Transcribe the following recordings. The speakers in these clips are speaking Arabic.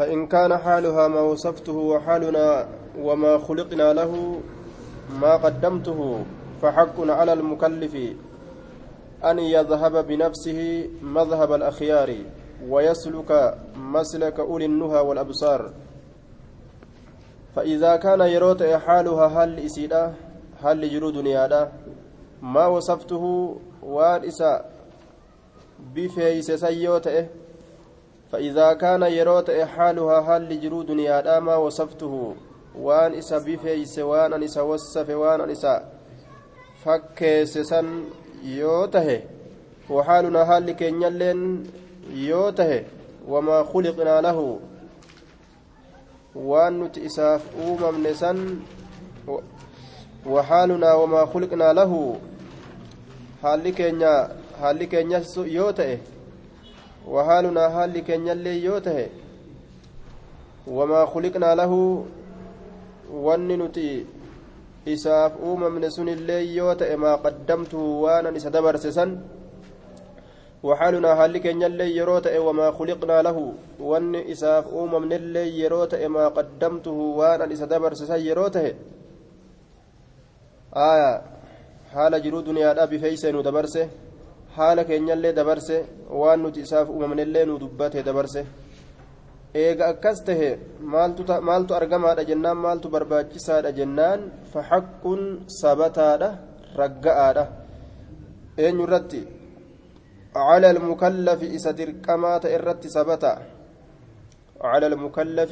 فإن كان حالها ما وصفته وحالنا وما خلقنا له ما قدمته فحق على المكلف أن يذهب بنفسه مذهب الأخيار ويسلك مسلك أولي النهى والأبصار. فإذا كان يروت حالها هل إسيدا؟ هل جرو دنيادا ما وصفته وان إسا بفيس سيوته؟ فإذا كان يروت حالها هل جرو دنيادا ما وصفته وان إسا بفيس وان إسا وصف وان إسا فكيس سن يوته. وحالنا هل كينيالين يوته. وما خلقنا له. nuti isaaf uumamne san وحالنا وما خلقنا له. keenya haalli keenya yoo ta'e وحالنا illee yoo ta'e وما خلقنا له wanni nuti isaaf uumamne sun illee yoo ta'e maa qaddamtu waanan isa dabarse san وحالنا هل كن يلي يروت وما خلقنا له وان إساف أوم من اللي يروت ما قدمته وأنا إسا دبر سسي يروته. آية. حال جرو دنيا دا بفيسه نو دبرسه حال كن يلي دبرسه وان نتي إساف أوم من اللي نو دبته دبرسه eega akkas tahe maaltu argamaadha jennaan maaltu barbaachisaadha jennaan faxaqqun sabataadha ragga'aadha eenyu irratti على المكلف إسدر كما تئرت سبتا على المكلف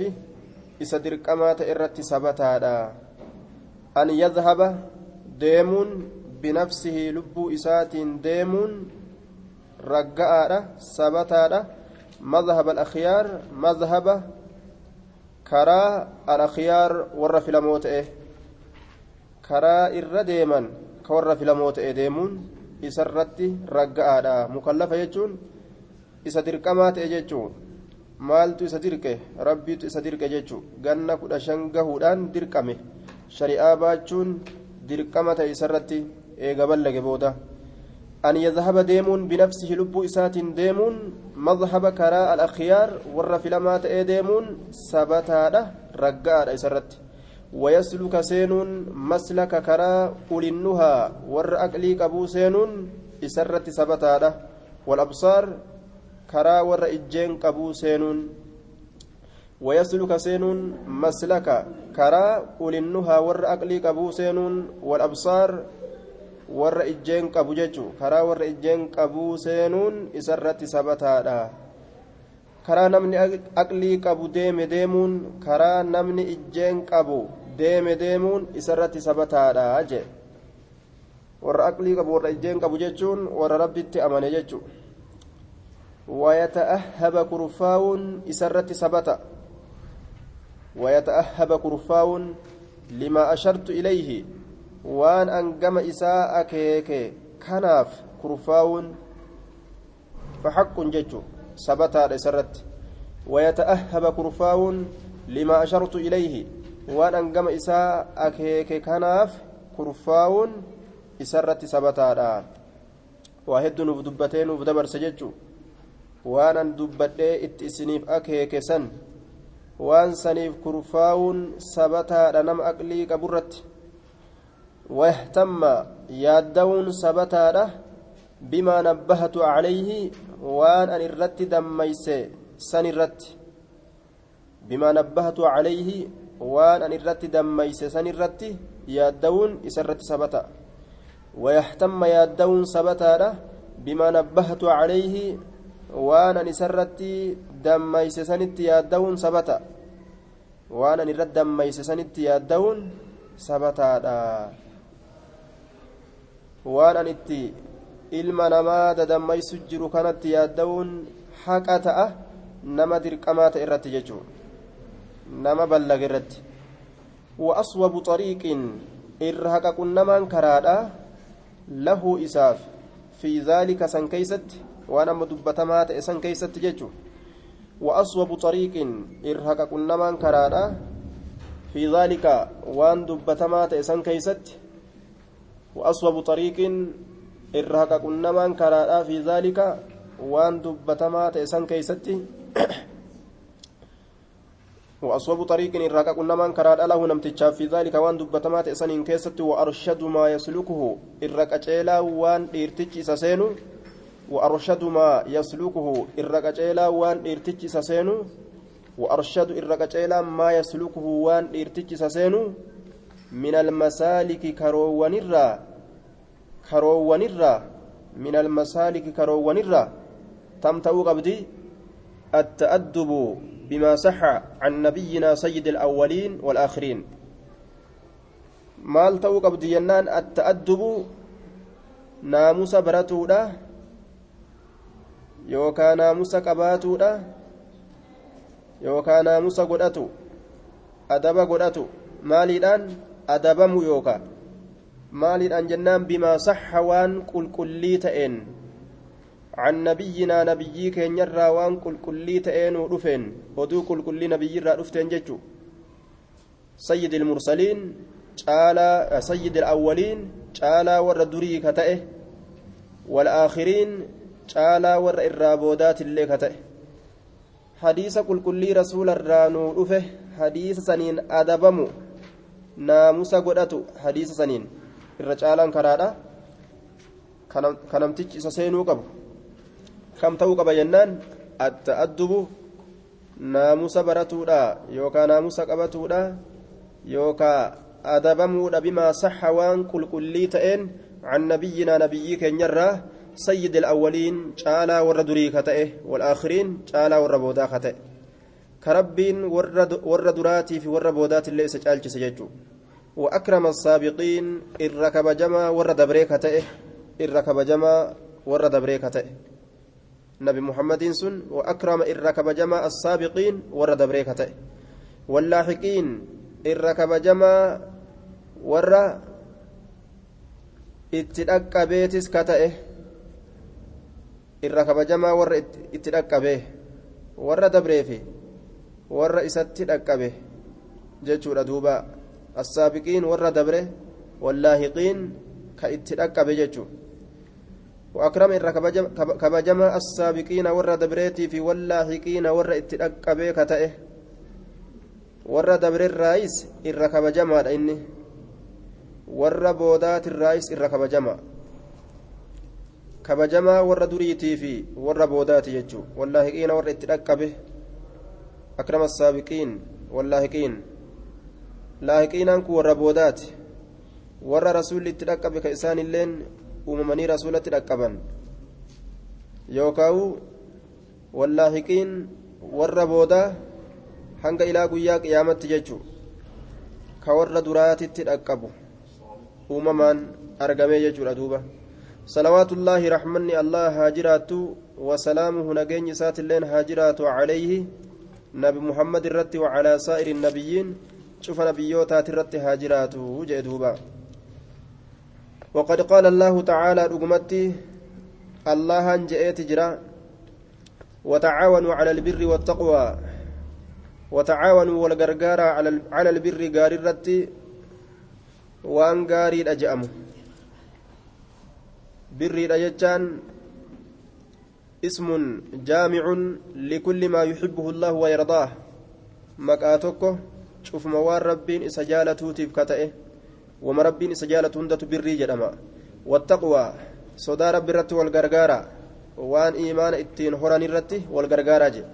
إسدر كما تئرت سبتا أن يذهب ديمون binafsihii lubbuu isaatiin deemuun ragga'aadha sabataadha. Madhaba alakhyaar mazhaba karaa alakhyaar warra filamoo ta'e. Karaa irra deeman ka warra filamoo ta'e deemuun isa isarratti ragga'aadha. Mukallafa jechuun isa dirqamaa ta'e jechuun. Maaltu isa dirqe? Rabbiitu isa dirqe jechuun ganna kudha shan gahuudhaan dirqame. Shari'aa baachuun dirqama ta'e isa irratti eega ballage booda an yadhaba deemuun binafsihi lubbuu isaatiin deemuun madhaba karaa al-akhyaar warra filamaa ta'ee deemuun sabataadha ragga'aadha isarratti ويسلك سينون مسلك كرا أولنها ور أقلي قبو سينون إسرت سبتاده والأبصار كرا ور إجين قبو سينون ويسلك سينون مسلك كرا أولنها ور أقلي قبو سينون والأبصار warra ijjeen qabu jechuun karaa warra ijjeen qabu seenuun isarratti sabataadha. Karaa namni aqlii qabu deeme deemuun karaa namni ijjeen qabu deeme deemuun isarratti sabataadha jee. Warra aqlii qabu warra ijjeen qabu jechuun warra rabbitti amane jechuudha wayata'ahhaba kurfaa'uun isarratti sabata. Wayata'ahhaba kurfaa'uun lima ashartu ilayhi. waan angama isaa akeeke kanaaf kurfaawun faxaqun jechu sabataadha isarratti wayata'ahaba kurfaawun limaa ashartu ilayhi. Waan angama isaa akeeke kanaaf kurfaawun isarratti sabataadha waa heddu nuuf dubbatee nuuf dabarse jechu. Waan an dubbadhee itti isiniif akeeke san. Waan saniif kurfaawun sabataadha nama aqlii qaburratti. Sabataadha bimaa nabbahatu calayhi waan an irratti dammayse san irratti bimaa nabbahatu calayhi waan an irratti dammayse san irratti yaaddawuun isa irratti sabata wayahtamma yaaddawuun sabataadha bimaa nabbahatu calayhi waan an isa irratti dammayse sanitti yaaddawuun sabata waan an irratti dammayse sanitti yaaddawuun sabataadha waan an itti ilma namaa dadammaysu jiru kanatti yaadda'uun haqa ta'a nama dirqamaa ta'e irratti jechuun nama ballaga irratti wa'aswabu xariiqiin irra haqa qunnamaan karaadha lahu isaaf fi zaalika san keeysatti waan amma dubbatamaa ta'e san keeysatti jechuun wa'aswabu xariiqiin irra haqa qunnamaan karaadha fi zaalika waan dubbatamaa ta'e san keeysatti irra haqa qunnamaan karaadhaa fi zaalika waan dubbatamaa ta'e san keeysatti وأصوب طريق إراك قلنا من كراد له نمتشاف في ذلك وان دبتمات إسان كيست وأرشد ما يسلكه إراك أجيلا وان إرتج سسينو وأرشد ما يسلكه إراك أجيلا وان إرتج سسينو وأرشد إراك أجيلا ما يسلكه وان إرتج سسينو من المسالك كروان الرا كروان الرا من المسالك كروان الرا تمتو قبدي التأدب بما صح عن نبينا سيد الأولين والآخرين maal ta'uu qabdi jennaan atta'addubu naamusa baratuudha yookaa naamusa qabaatuudha yookaa naamusa godhatu adaba godhatu maaliidhaan adabamu yookaa maaliidhaan jennaan bimaa saxa waan qulqullii ta'een? عن نبينا نبيي كين يرى وان كل كلي تأين ودفن ودو كل كلي نبي يرى دفتن ججو سيد المرسلين تعالى سيد الأولين تعالى ور دري كتئه والآخرين تعالى ور الرابودات اللي كتئه حديث كل كلي رسول الرانو دفه سنين أدبمو ناموس قدتو حديث سنين الرجال كرادا kanamtichi isa seenuu qabu kam ta'uu qaba jennaan atta'addubu naamusa baratuudha yookaan naamusa qabatuudha yookaan adabamuudha bimaa saxa waan qulqullii ta'een عن نبينا نبيي كنيرا سيد الأولين تعالى والردري كتئه والآخرين تعالى والربودا كتئه كربين ورد دراتي في وربودات اللي سجالج سججو وأكرم السابقين الركب جما ورد بريك كتئه الركب جما ورد بريك كتئه نبي محمد سن وأكرم الركب جما السابقين ورد بريك كتئه واللاحقين الركب جما ورد itti dhaqqabeetis ka ta'e irra kabajamaa warra itti dhaqqabe warra warra isatti dhaqqabe jechuudha duuba assaabiqiin warra dabre wallaahiqiin ka itti dhaqqabe jechuu وأكرم إر كبجما السابقين ور دبريتي في واللاحقين ور اتدقبي كتئه ور دبر الرئيس إر كبجما إني warra boodaatirraayis irra kabajama kabajamaa warra duriitii fi warra boodaati jechuu wallaahiqiina warra itti dhaqqabe akrama kun warra boodaati warra rasuulli itti dhaqqabe ka isaan illeen uumamanii rasuulatti dhaqqaban yookaawu wallaahiqiin warra boodaa hanga ilaa guyyaa qiyaamatti jechuu ka warra duraatitti dhaqqabu uumamaan argamee jechuudha duuba salawaatullaahi raxmanni allah haa jiraattu wasalaamuhu nageenyi isaatiilleen haa jiraatu calayhi nabi muhammad irratti wacalaa saa'iri nabiyyiin cufa nabiyyootaati irratti haa jiraatu jee وقد قال الله تعالى رقمتي الله جئت جرا وتعاونوا على البر والتقوى وتعاونوا والغرغارة على البر غاررتي waan gaariidha je'amu birriidha jechaan ismun wayardaah maqaa tokko cufuma waan rabbiin isa jaalatuutiif ka ta'e wama rabbiin isa jaalatu hundatu birrii jedhama wattaqwaa sodaa rabbi irratti wal gargaara waan iimaana ittiin horan irratti wal gargaaraa jedhe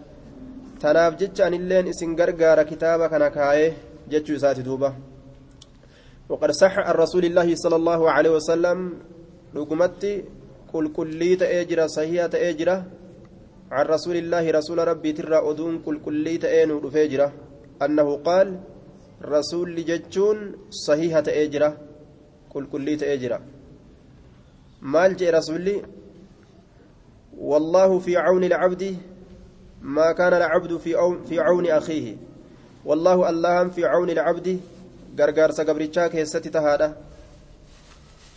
tanaaf jecha anilleen isin gargaara kitaaba kana kaayee jechuu isaati duuba وقد صح عن الله صلى الله عليه وسلم كلية أجرة صحيحة أجرة عن رسول الله رسول ربي ترى أدون قل كلية أين فجرة أنه قال رسول جتون صحيحة أجرة قل كلية أجرة مال جاء رسولي والله في عون العبد ما كان العبد في عون أخيه. والله الله في عون العبد gargaarsa gabrichaa keessatti tahaadha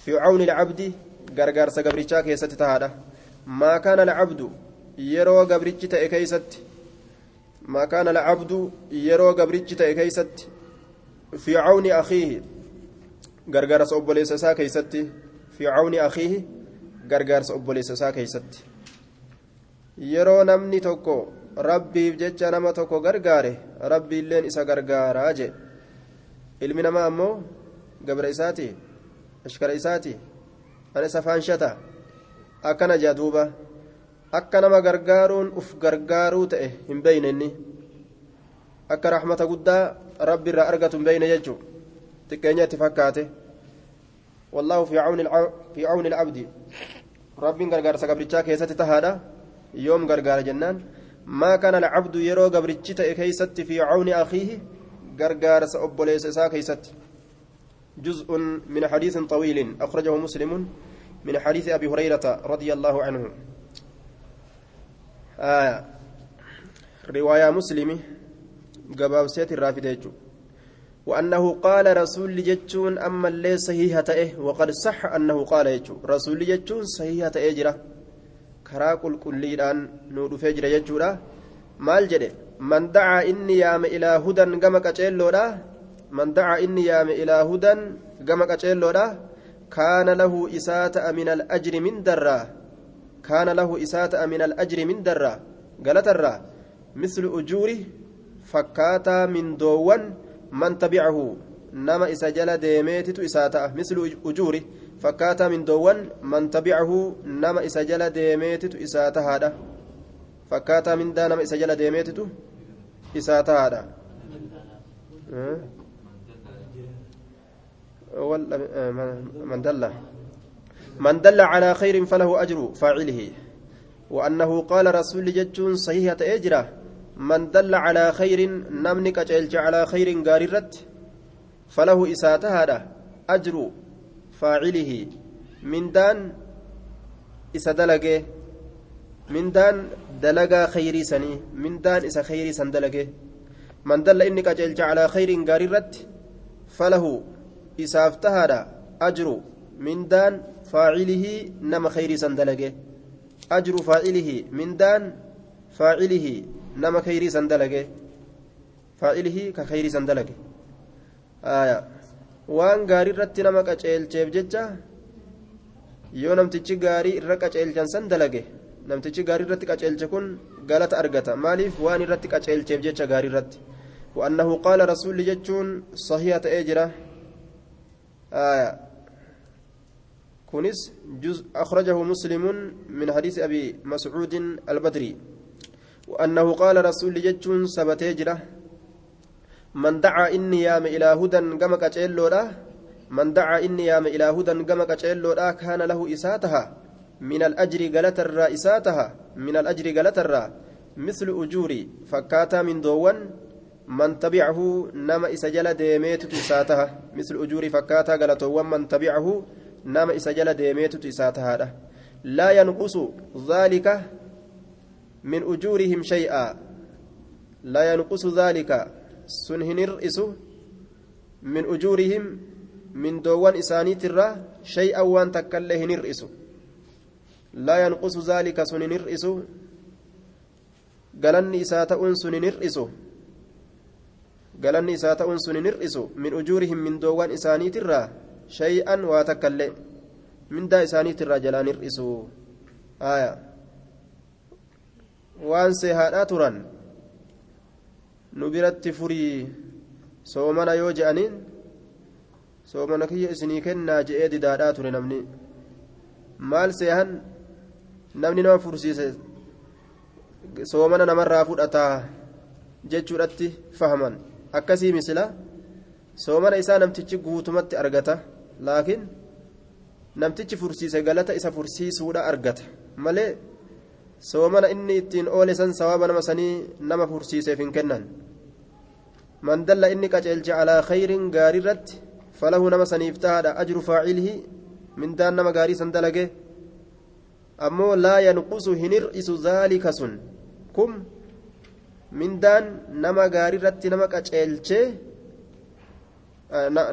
fi cawni lcabdi gargaarsa gabrichaa keessatti tahaadha maa kaana alcabdu yeroo gabrichi ta'e keeysatti maa kaana alcabdu yeroo gabrichi ta'e keeysatti fi cawni akiihi gargaarsa obboleessa isaa keeysatti fi akiihi gargaarsa obboleessa isaa keeysatti yeroo namni tokko rabbiif jecha nama tokko gargaare rabbiilleen isa gargaaraa jee ilmi namaa ammoo gabra isaati ashkara isaati ana isa faanshata akkana jaa duuba akka nama gargaaruun uf gargaaruu ta'e hin beeyne inni akka rahmata guddaa rabbi irraa argatu hin beeyne jechuu xiqqeenya itti fakkaate الع... في عون العبد رب غرغر سغبرچا كيست تهادا يوم غرغر جنان ما كان العبد يرو غبرچ تئ كيست في عون اخيه غرغر سأبوليس سا كيست جزء من حديث طويل اخرجه مسلم من حديث أبي هريرة رضي الله عنه. آه رواية مسلم غبابسيت الرافديجو وأنه قال رسول جتون أما اللي صحيحة إيه وقد صح أنه قال يجو. رسول جتون صحيحة إجرة كراك الكليران نور فجر يجورا مال جده؟ من دعا إني يام إلى هدى قمك أجلودا من دعا إني يام إلى هدى قمك أجلودا كان له إساءة من الأجر من درة. كان له إساءة من الأجر من درة. قالت الرا مثل أجوره فكاتا من دوان من تبعه. نما إسا جل ديميتت إساتا مثل أجوري فكاتا من دوان من تبعه. نما إسا جل ديميتت إساتا هذا. فكاتا من دا نما إسا جل ديميتت إساتا هذا. من دل. من دل على خير فله أجر فاعله. وأنه قال رسول جتون صحيحة أجرة. من دل على خير نمني كجلج على خير غاررت فله إساته هذا أجر فاعله. من دان إسا دلقه. من دان دلقا خيري سني. من دان إسا خيري سن من دل إني كجلج على خير غاررت فله من دان فاعله نما خيري سن دلقه أجر فاعله من دان فاعله nama khayrii san dalage faa'ilihii ka khayrii san dalage waan gaarii irratti nama qaceelcheef jecha yoo namtichi gaarii irra qaceelchan san dalage namtichi gaarii irratti qaceelche kun galata argata maaliif waan irratti qaceelcheef jecha gaarii irratti وأنه قال رسول جتون صحيحة أجرة آية. كنس جزء أخرجه مسلم من حديث أبي مسعود البدري وأنه قال رسول جتون سبتيجرة من دعا إني يام إلى هدى قمك أجلودا من دعا إني يام إلى هدى قمك أجلودا كان له إساتها من الأجر قلت إساتها من الأجر قلت مثل أجوري فكاتا من دوان من تبعه نما إسجل ديميت إساتها مثل أجوري فكاتا قلتوان من تبعه نما إسجل ديميت إساتها لا ينقص ذلك من أجورهم شيئا. لا ينقص ذلك سنهن الرئيس من أجورهم من دوان إسانيت الرا شيئا وان تكلهن الرئيس لا ينقص ذلك سنهن الرئيس قالني إساتأون سنهن الرئيس سنهن الرئيس من أجورهم من دوان إسانيت الرا شيئا واتكله من دا إسانيت الرا جلان الرئيس آية waan seehaadhaa turan nu biratti furii soomana yoo je'aniin soomana kiyya isinii kennaa je'ee didaadhaa ture namni maal seehan namni nama fursiise soomana namarraa fudhataa jechuudhatti fahaman akkasii misila soomana isaa namtichi guutumatti argata laakiin namtichi fursiise galata isa fursiisuudha argata malee soomana inni ittiin oole san sawaaba nama sanii nama fursiiseef hin kennan man dalla inni qaceelche alaa khayrin gaarii irratti falahu nama saniif tahaadha ajru faacilihi mindaan nama gaarii san dalage ammoo laa yanqusu hin hir'isu zaalika sun kum mindaan nama gaarii irratti nama qaceelche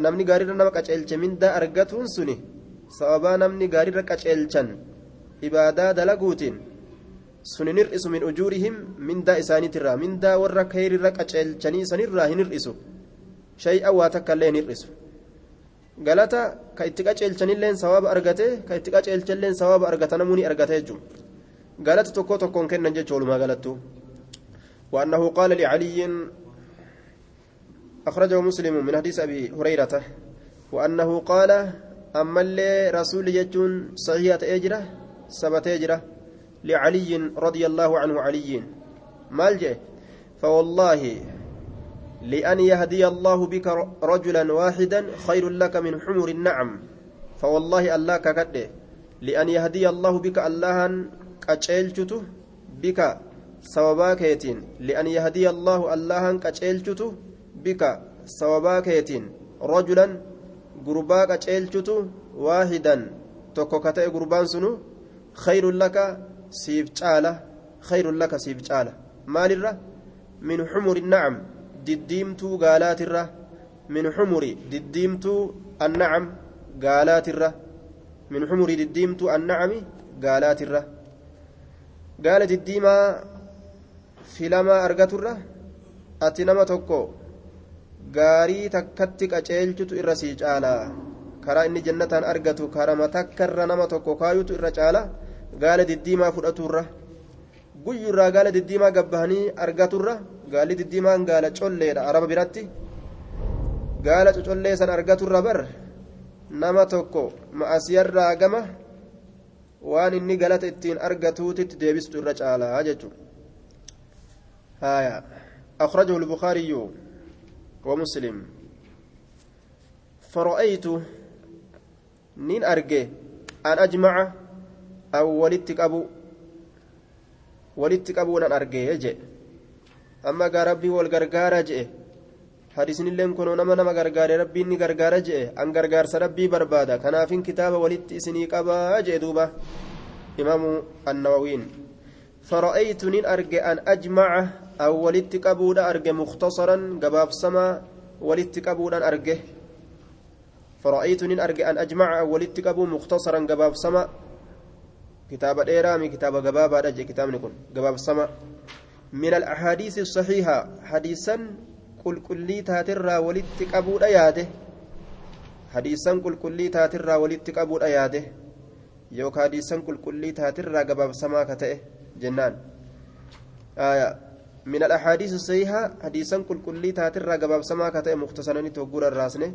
namni gaarii irra nama qaceelche mindaa argatuun suni sababaa namni gaarii irra qaceelchan ibaadaa dalaguutiin sun hin hir'isu min ujuurihim mindaa isaaniitirraa mindaa warra kayrirra qaceelchanii sanirraa hin hir'isu shay'a waa takka illee hin hir'isu galata ka itti qaceelchanilleen sawaaba argate ka itti qaceelchalleen sawaaba argata namuu ni argata jechuudha galata tokko tokkoon kennan jechuudha walumaa galattu وأنه قال لعلي أخرجه مسلم من حديث أبي هريرة وأنه قال أما اللي رسول يجون صحيحة أجرة سبت أجرة لعلي رضي الله عنه علي. مالجئ فوالله لأن يهدي الله بك رجلا واحدا خير لك من حمر النعم. فوالله الله ككده. لأن يهدي الله بك الله قچلچته بك سببا كيتين لأن يهدي الله الله قچلچته بك سببا كيتين رجلا غربا قچلچته واحدا tokko ka ta'e gurbaan sunu khayrun laka siif caala khayrun laka siif caala maalirra min xumuri nacam diddiimtuu gaalaatirra min xumuri diddiimtuu annacam gaalaatirra min xumuri diddiimtuu annacami gaalaatirra gaala diddiimaa filamaa argaturra ati nama tokko gaarii takkatti qaceelchutu irra sii caalaa karaa inni jannataan argatu karama takkarra nama tokko kaayutu irra caala. Gaala diddiimaa fudhaturra guyyurraa gaala diddiimaa gabbahanii argaturra gaalli diddiimaan gaala colleedha araba biratti. Gaala cocollee san argaturra bar? Nama tokko ma'asiyarraa gama? Waan inni galata ittiin argatuutitti deebistu irra caalaa jechuudha هايا أخرجه البخاري ومسلم. فرأيت نين أرجي أن أجمع أو ولدتك أبو ولدتك أبو أن أرجي يجي. أما ربي والغرغارة جئ حديثني اللين كنوا نما نما غرغار ربي إني غرغارة جئ أن غرغار ربي بربادا. كنافين كتاب ولدت إسني قبا جئ دوبا. إمام النووين فرأيت نين أرجي أن أجمع أو ولدتك أبو أرجي مختصرا قباب سما ولدتك أبو أرجي فرأيت نين أرجع أن أجمع ولدتك أبو مختصرا قباب سما. كتاب إيرامي كتاب قباب هذا كتاب نكون. قباب سما. من الأحاديث الصحيحة حديثا قل كلي تاترا ولدتك أبو أياده حديثا قل كلي تاترا ولدتك أبو أياده يوك حديثا قل كلي تاترا قباب سما كتئه. جنان. آية. من الأحاديث الصحيحة حديثا قل كلي تاترا قباب سما كتئه مختصرا توقور الراسنة.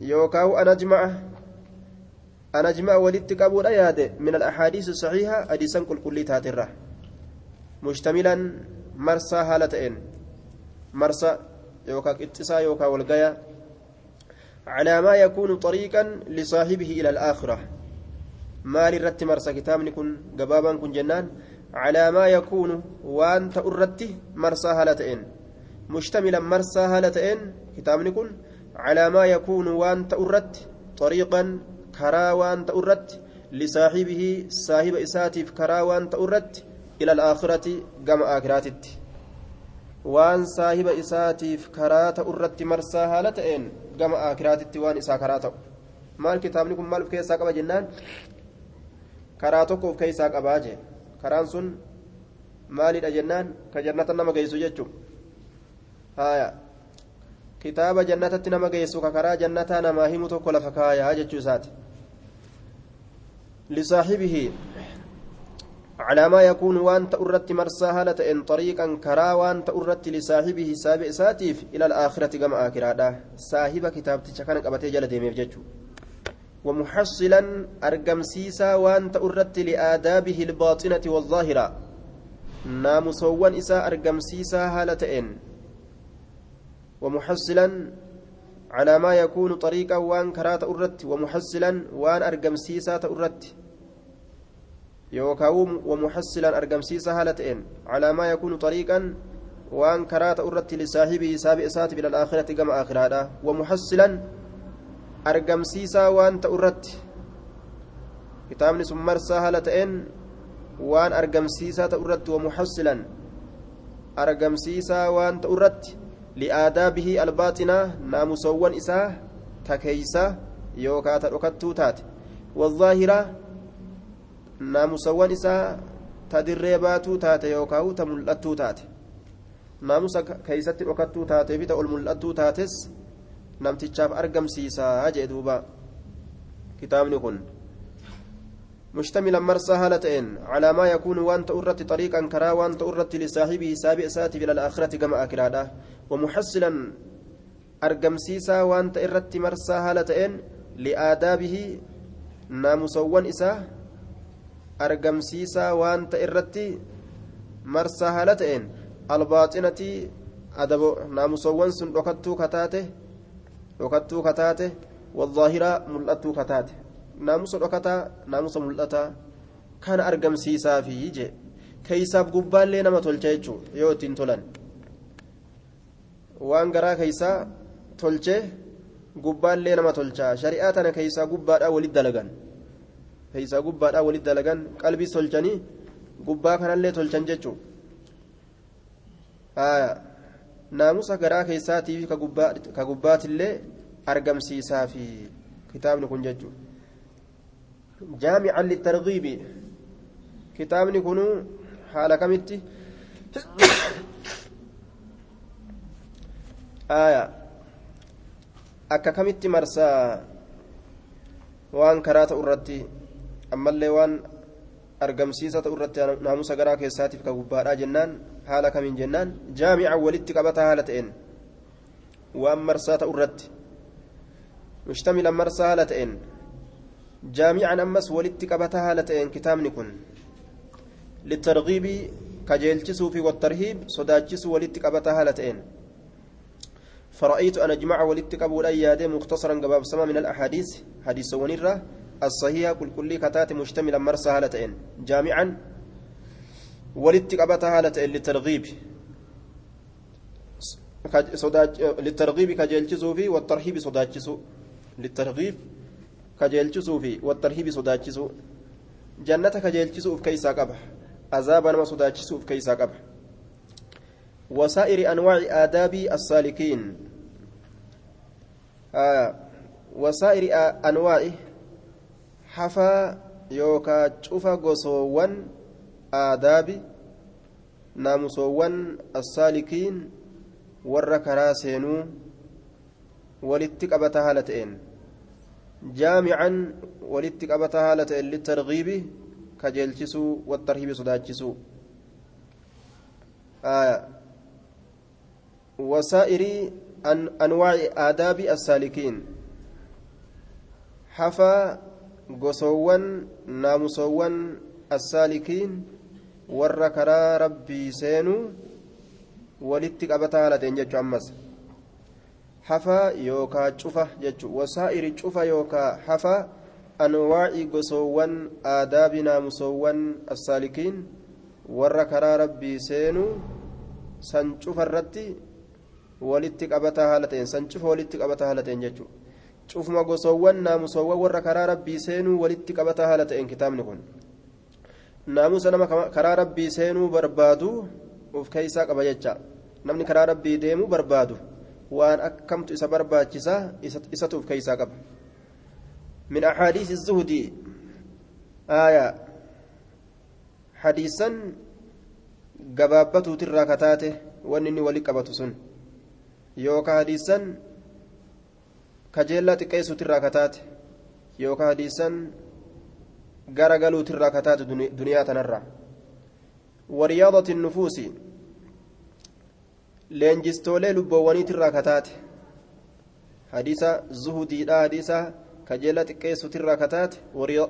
يوكاو أنا أجمع أنا أجمع ولدت قبول أياد من الأحاديث الصحيحة حديثا كل كل تاترة مشتملا مرسى هالتين مرسى يوكا اتصا يوكا والقيا على ما يكون طريقا لصاحبه إلى الآخرة. ما للرت مرسى كتاب كن قبابا كن جنان. على ما يكون وان تأرته مرسى هالتين مشتملا مرسى هالتين كتاب كن على ما يكون وان تأرت طريقا كرا وان تأرت لصاحبه صاحب إساتف كرا وان تأرت إلى الآخرة قم آخراتت. وأن صاحب إساتف كرا تأرت مرسى هالتين قم آخراتت وأن إسا كرا maal kitaabni kun maal of keessaa qaba jennaan karaa tokko of keessaa qabaa jee karaan sun maalidha jennaan ka jannata nama geessu jechuun haaya kitaaba jannatatti nama geessu ka karaa jannataa namaa himu tokko lafa kaayaa jechuu isaati lisaaxibihi على ما يكون وان تأرت مرسى هالة إن طريقا كرا وان تأرت لصاحبه سابع ساتيف إلى الآخرة كما آخرة صاحب كتاب تشكان قبتي جل ديميف جتشو ومحصلا أرقمسيسا وان تأرت لآدابه الباطنة والظاهرة. نامسوان إسا أرقمسيسا هالة إن. ومحصلا على ما يكون طريقا وأن كرات أرت ومحصلا وأن أرقمسيسا تأرت يوكاوم ومحصلا أرقمسيسا هالتين على ما يكون طريقا وأن كرات أرت لصاحبه سابق ساتب إلى الآخرة كما آخرها ومحصلا أرقمسيسا وان تأرت كتابني سمرسا هالتين وان أرقمسيسا تأرت ومحصلا أرقمسيسا وان تأرت لآدابه الباطنة ناموسوان إساه تكيسة يوكا تركتو تات والظاهرة ناموسوان إساه تدريباتو تات يوكاو تملأتو تات ناموسا كيست ركتو تات بيتا الملأتو تاتس نمتشاف أرقم سيسا جئ دوبا كتابني كن مشتملا مرسى هالتين على ما يكون وانت أرت طريقا كرا وانت أرت لصاحبه سابع ساتي إلى الآخرة كما أكرادا ومحصلا أرقمسيسا وانت إرت مرسى هالتين لآدابه ناموسوان إساه أرقمسيسا وانت إرت مرسى هالتين الباطنة أدب ناموسوان سن ركتو كتاته ركتو كتاته والظاهرة ملأتو كتاته naamusa dhokataa naamusa mul'ataa kana argamsiisaa fi je keeysaaf gubbaallee nama tolcha jechuudha yoo ittiin tolan waan garaa keeysaa tolchee gubbaallee nama tolchaa shari'aa tana keeysaa gubbaadhaa walit dalagan keeysaa gubbaadhaa walit dalagan qalbii tolchanii gubbaa kanallee tolchan jechuudha naamusa garaa keeysaatii fi ka gubbaatillee argamsiisaa fi kitaabni kun. جامعا للترغيب كتابني كنو حال كمتي آية akka kamitti marsaa waan karaa ta'u irratti ammallee waan argamsiisa ta'u irratti naamusa garaa keessaatiif ka gubbaadhaa jennaan haala kamiin jennaan jaamica walitti qabataa haala ta'een waan marsaa ta'u irratti mushtamilan marsaa haala ta'een جامعا أمس ولدت قبتها لتين كتابني كن للترغيب كجيلتسو في والترهيب صداتشسو ولدت قبتها لتين فرأيت أن أجمع ولدت قبول أيادي مختصرا قباب سما من الأحاديث. حديث ونرة الصحيحة كل كل كتات مشتملا مرسى لتين جامعا ولدت قبتها لتين للترغيب للترغيب كجيلتسو في والترهيب صداتشسو للترغيب kajeelchisuu fi wattarhiibi sodaachisuu. Jannata kajeelchisuuf keeysaa qaba. Azaaba nama sodaachisuuf keeysaa qaba. وسائر أنواع آداب السالكين آه وسائر أنواع حفا يوكا شوفا غصوان آداب ناموسوان السالكين ور كراسينو ولتك أبتها لتين جامعا ولدت قبتها هالة للترغيب كجلتسو والترهيب صداتسو آية. وسائر أن أنواع آداب السالكين. حفا قصوان ناموسوان السالكين warra karaa rabbii seenuu walitti qabataa haala ta'een jechuu ammas. Hafaa yookaa cufa jechuun wasaa'iri cufa yookaa hafaa anwaacii gosoowwan aadaabi naamusoowwan assaalikiin warra karaa rabbii seenuu san cufa irratti walitti qabataa haala ta'een san cufa walitti qabataa haala ta'een jechuudha cufuma gosoowwan naamusoowwan warra karaa rabbii seenuu walitti qabataa haala ta'een kitaabni kun naamusa nama karaa rabbii seenuu barbaadu of keessaa qaba jecha. Namni karaa rabbii deemuu barbaadu waan akkamtu isa barbaachisa isatu of keessaa qaba. Min axaadiis zuhudii aayaa hadiisan gabaabbatuutirraa kataate wanni inni wali qabatu sun. Yookaan hadiisan kajeellaa xiqqeessuutirraa kataate yookaan hadiisan. Gara galuu tirraa kataate duniyaa tanarraa wariyaadati nufuusi leenjistoolee lubboowwaniitirraa kataate hadiisa zuhudiidha hadiisa kajeela xiqqeessutirraa kataate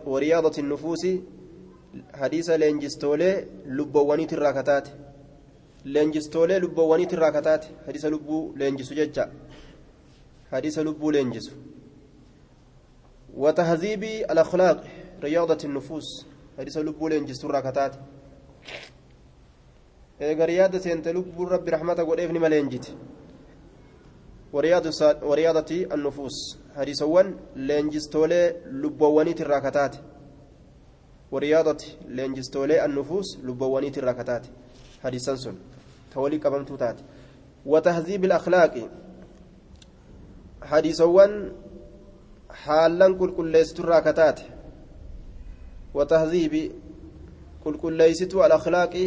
wariyaadati nufuusi hadiisa leenjistoolee lubboowwaniitirraa kataate leenjistoolee lubboowwaniitirraa kataate hadiisa lubbuu leenjisu jecha hadiisa lubbuu leenjisu وتهذيب الأخلاق رياضة النفوس هذه لبو لينجستو راكتات eegar yaada seente lubbuun rabbi raxmata godheef ni maleenjiti wariyaadati annufuus hadiisawwan leenjistoolee lubboowwaniit irraa kataate wariyaadati leenjistoolee annufuus lubboowwaniit irraa kataate hadiisan sun ta walii qabamtuu taate watahziibi alakhlaaqi hadiisawwan haallan qulqulleessitu irraa kataate watahziibi qulqulleeysituu alakhlaaqi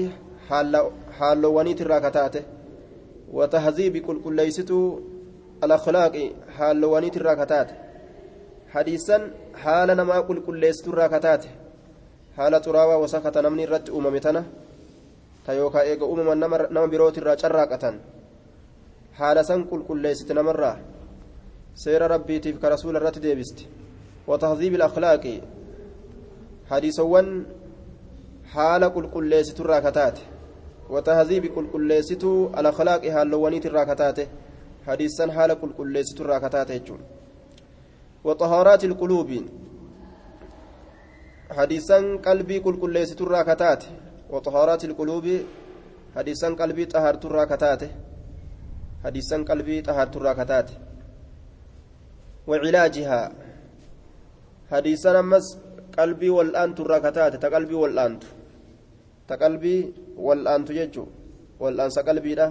haallowwaniit irraa kataate watahziibi qulqulleeysituu alakhlaaqi haallowwaniit irraa kataate hadiisan haala namaa qulqulleessitu irraa kataate haala xuraawaa wasakata namni irratti uumame tana ta yookaa eega uumaman nama birootirraa carraaqatan haala san qulqulleessite namarraa seera rabbiitiif ka rasuula irratti deebiste watahziibi ilakhlaaqi hadiisawwan haala qulqulleessiturraa kataate watahziibi qulqulleessituu alakhlaaqi haallowwaniitirraa kataate hadiisan haala qulqulleessiturraa kataate jechuun waxahaaraati ilquluubi hadiisan qalbii qulqulleessiturraa kataate waxahaaraati ilquluubi hadiisan qalbii xahaarturraa kataate hadiisan qalbii xahaarturraa kataate وعلاجها حديثا أمس قلبي والآنت الراكتات تقلبي والآنت تقلبي والآنت يجو والآنس قلبي لا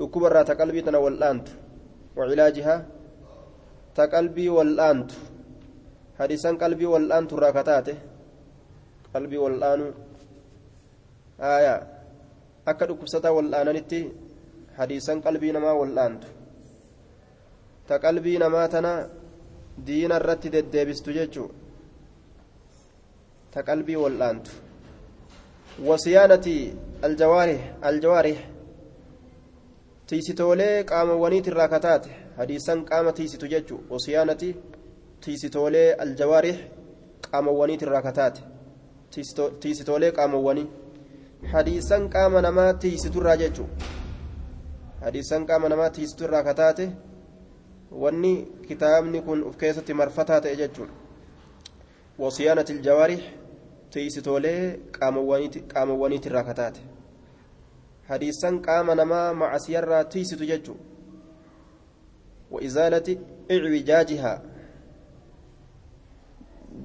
ركوب الرا تقلبي تنا والآنت وعلاجها تقلبي والآنت حديثا قلبي والآنت الراكتات قلبي والآن. آية. أكد كبسة والآننتي حديثا قلبي نما والآنت ta qalbii namaa tana diina irratti deddeebistu jechuu ta qalbii wal'aantu wasiyaanati aljawaarih aljawaarih tiisitoolee qaamawwaniit irraa kataate hadiisan qaama tiisitu jechuu wasiyaanati tiisitoolee aljawaarih qaamawwaniit irraa kataate tiisitoolee qaamawwanii hadiisan qaama namaa tiisiturraa jechuu hadiisan qaama namaa tiisiturraa kataate wanni kitaabni kun uf keessatti marfataa ta'e jechuudha tiisitoolee qaamawwaniit irraa kataate. Hadiisan qaama namaa macasiyarraa tiisitu jechu. Waizaalati icwijaajihaa.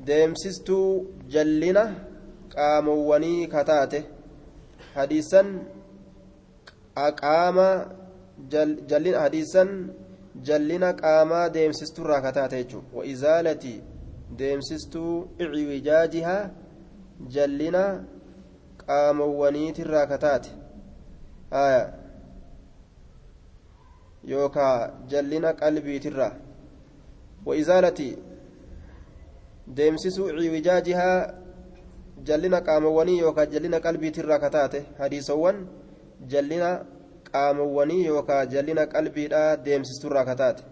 Deemsistuu jallina qaamawwanii kataate. Hadiisan qaama hadiisan jallina qaamaa deemsistuu irraa kataate jechu. Waizaalati deemsistuu icwijaajihaa. Jallina qaamawwaniitirraa kataate haya yookaa jallina qalbiitirraa waizaalati deemsisuu icwijaajihaa jallina qaamawwanii yookaa jallina qalbiitirraa kataate hadiisawwan jallina qaamawwanii yookaan jallina qalbiidhaa deemsisturraa kataate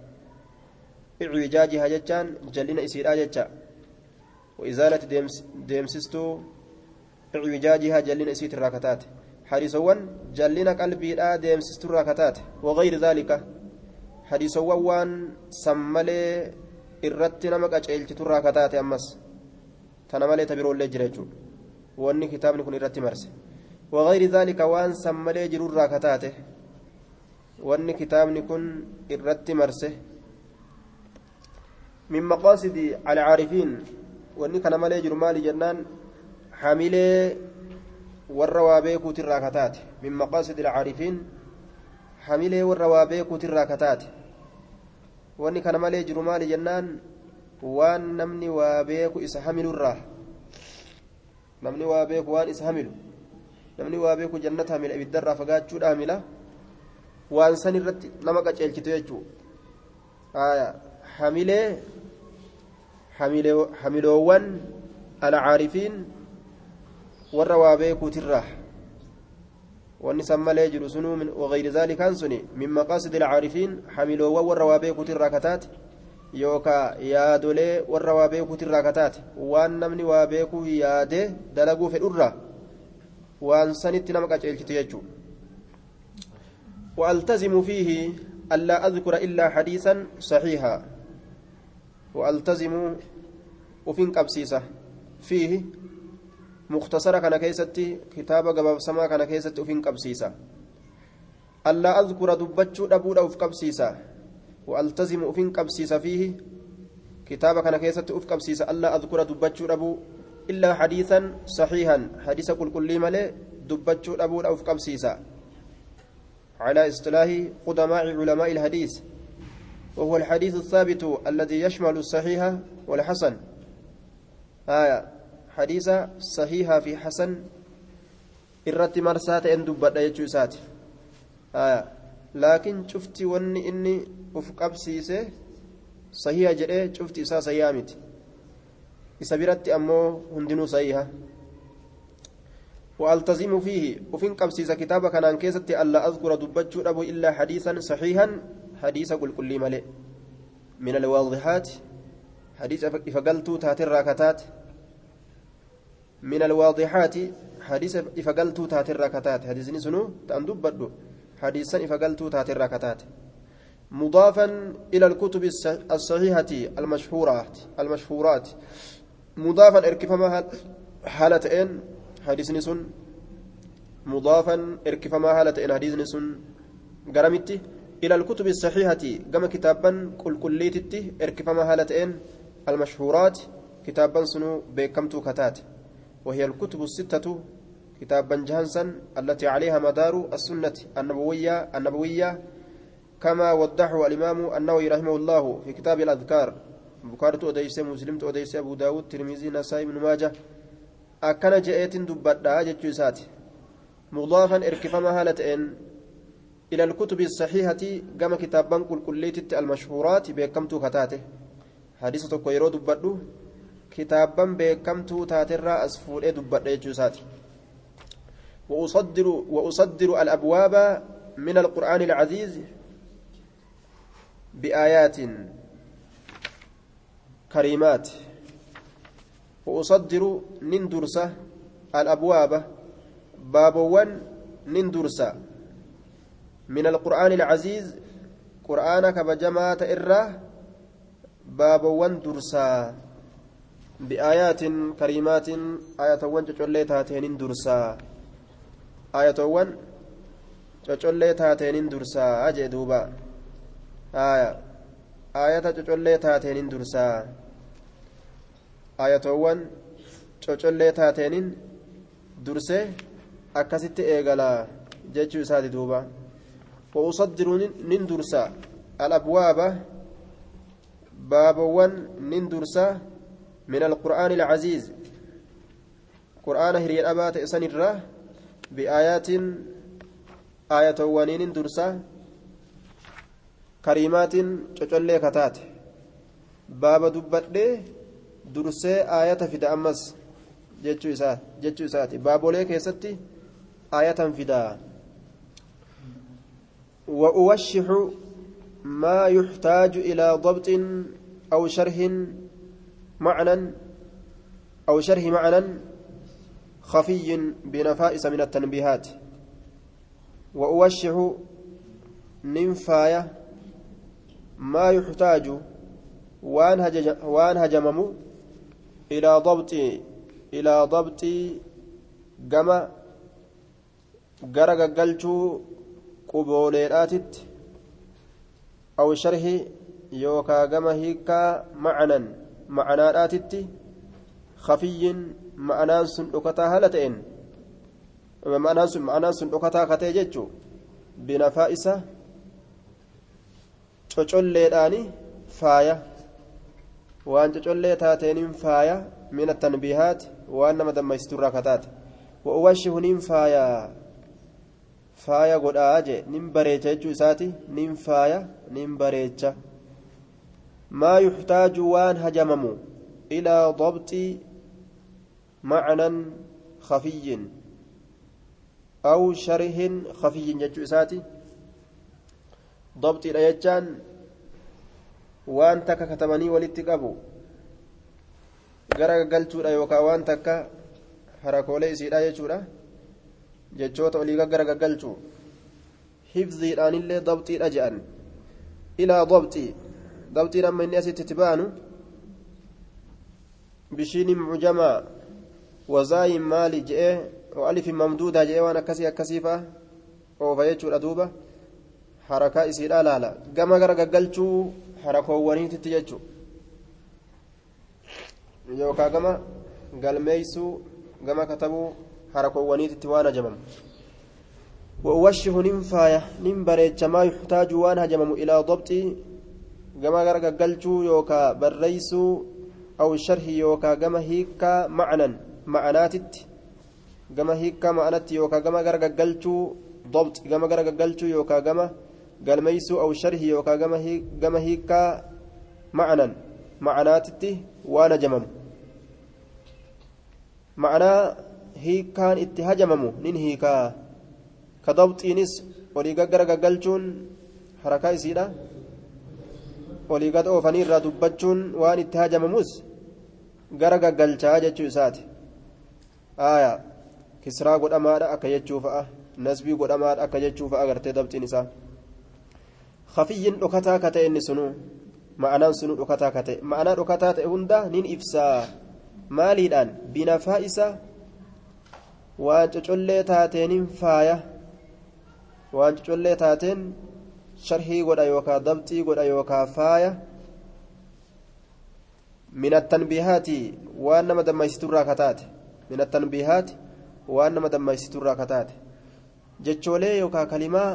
icwijaajiha jechaan jallina isiidhaa jecha waizaalati deemsistuu icwijaajiha jallina isiitirraa kataate hadiisawwan jallina qalbiidhaa deemsisturraa kataate wagayri dhaalika hadiisawwan waan san malee irratti nama qaceelchiturraa kataate ammas tana malee ta biroollee jira jechuudha wanni kitaabni kun irratti marse وغير ذلك وان سملي جرورا كتاته وان كتابني كن الرت مرسه من مقاصد العارفين وان كان ملي جرمالي جنان حاملي والروابيكو تراكتات من مقاصد العارفين حاملي والروابيكو تراكتات وان كان ملي جرمالي جنان وان نمني وابيكو إسحامل الراه نمني وابيكو وان إسحاملو namni waa beeku jannata hamila ibiddarraa fagaachuudha hamila. Waan san irratti nama qaceelchitu jechuudha hamilee hamiloowwan alcaarifiin warra waa beekuutirraa wanni san malee jiru sunuu wagayri zaalikaan suni min maqaasidi alcaarifiin hamiloowwan warra waa beekuutirraa kataate yookaa yaadolee warra waa beekuutirraa kataate waan namni waa beekuu yaadee dalaguu fedhurraa waan sanitti nama qaceelchitu jechuudha وألتزم فيه ألا أذكر إلا حديثا صحيحا وألتزم وفين قبسيسة فيه مختصرة كان كيستي كتاب قباب سما كان كيستي وفين قبسيسة ألا أذكر دبتشو أبو أوف قبسيسة. وألتزم وفين قبسيسة فيه كتاب كان كيستي أوف قبسيسة. ألا أذكر دبتشو أبو إلا حديثا صحيحا. حديث كل كل ملء دبتشو أبو أوف قبسيسا على اصطلاح قدماء علماء الحديث. وهو الحديث الثابت الذي يشمل الصحيح والحسن. آية. حديث صحيحة في حسن. marsaa ta'een dubbadha jechuu isaati laakiin cufti wanni inni uf qabsiise sahiha jedhee cufti isaa sahihaa miti إسابيرت أمو هندنو صحيحة. وألتزم فيه. وفين قبسيس كتابة كان كيستي ألا أذكر دبتشو أبو إلا حديثا صحيحا. حديث قل كل ملئ من الواضحات. حديث إفقلتو تاتي الراكتات من الواضحات. حديث إفقلتو تاتي الراكتات حديث نسنو تأندب حديثا إفقلتو تاتي الراكتات مضافا إلى الكتب الصحيحة المشهورات. المشهورات. مضافا اركفما حالتين حديثني سن. مضافا اركفما حالتين حديثني سن. قرمتي. إلى الكتب الصحيحة كما كتابا كل كليتتي اركفما حالتين المشهورات كتابا سنو بكمتو كتات. وهي الكتب الستة كتابا جهنسا التي عليها مدار السنة النبوية النبوية كما وضحه الإمام النووي رحمه الله في كتاب الأذكار. بخاري أوديس مسلم أوديس أبو داود ترمذي نسائي بن ماجه. أكن جئت دبدا جتشوسات مضافا اركفما هالتين إلى الكتب الصحيحة كما كتابا كل كليت المشهورات بكمتو كتاته. حديثة كويرو دبدو. كتابا بكمتو تاترا أسفول دبدا جتشوسات وأصدر وأصدر الأبواب من القرآن العزيز بآيات كريمات. وأصدر نندرسة الأبواب. بابوان نندرسة. من القرآن العزيز قرآن كبجماعة إرّة بابوان درسا بآيات كريمات آية وان تشولي تاتين درسا آية وان تشولي تاتين درسا أجي دوبا aayata cocollee taateeniin dursaa aayatoowwan cocollee taateeniin dursee akkasitti eegala jechuu isaati duuba wa'usaddiru nin dursa alabwaaba baabawwan nin dursa min alqur'aani alcaziiz qur'aana hiriya dhabaa ta'e san irraa biaayaatiin aayatowwaniinin dursa kariimaatiin cocollee kataate baaba dubbadhee dursee aayata fida ammas jechuu isaati baabolee keessatti aayatan fidaa وأوشح ما يحتاج إلى ضبط أو شرح معنى أو شرح معنى خفي بنفائس من التنبيهات. وأوشح ننفاية ما يحتاج وان هجمم إلى ضبط إلى ضبط جمع جرج قلتو قبوليراتت أو شرح يوكا جمع هيكا معنا معناراتت خفي معنان سندقتا هلتين معنان سندقتا كتيجتشو بنفائسه cocolleedhaani faaya waan cocollee taateeniin faaya min attanbiihaat waan nama dammaysiturraa kataate wa'uwashihu nin faaya faaya godhaa jee nin bareecha jechuu isaati nin faaya nin bareecha maa yuxtaaju waan hajamamu ilaa dabxi macnan khafiyyin aw sharhin khafiyyin jechuu isaati dabxiidha jechaan waan takka katabanii walitti qabu gara gaggalchuudha yookaan waan takka harakoolee isiidha jechuudha jechoota olii gara gaggalchuu hifziidhaanillee dabxiidha je'an ilaa dabxii dabxiin amma inni asitti itti ba'anu bishiin mujamaa wazaayin maali je'ee alifin mamduudaa je'ee waan akkasii akkasiifa oofa jechuudha duuba harakaa isiidha laala gama gara gaggalchuu harakoowwaniititti jechuudha yookaan gama galmeeysuu gama katabuu harakoowwaniititti waan hajamamu وأوشه ننفاية ننبريتش ما يحتاج وان هجمم إلى ضبط كما غرق قلتو يوكا بريسو أو الشرح يوكا كما هيكا معنى معناتت كما هيكا معنات يوكا كما غرق قلتو ضبط كما غرق قلتو يوكا كما galmeeysuu aw sharhi yookaan gama hiikaa macnan macnaatitti waan hajamamu ma'anaa hiikaan itti hajamamu nin hiikaa ka dabxiinis olii gaggara gaggalchuun harakaa isiidha olii gad oofanii irraa dubbachuun waan itti hajamamus gara gaggalchaa jechuu isaati aayaa kisraa godhamaadha akka jechuu fa'a nasbii godhamaadha akka jechuu fa'a gartee dabxiin isaa khafiyyin dhokataa ka ta'e inni sunuu ma'anaan sunuu dhokataa ka ta'e ma'anaa dhokataa ta'e hunda nin ibsaa maaliidhaan binafaa isa waan cocollee taateenin faaya waan cocollee taateen sharhii godha yookaa dabxii godha yookaa faaya min attanbiihaati waan nama dammaysiturraa kataate min attanbiihaati waan nama dammaysiturraa kataate jechoolee yookaa kalimaa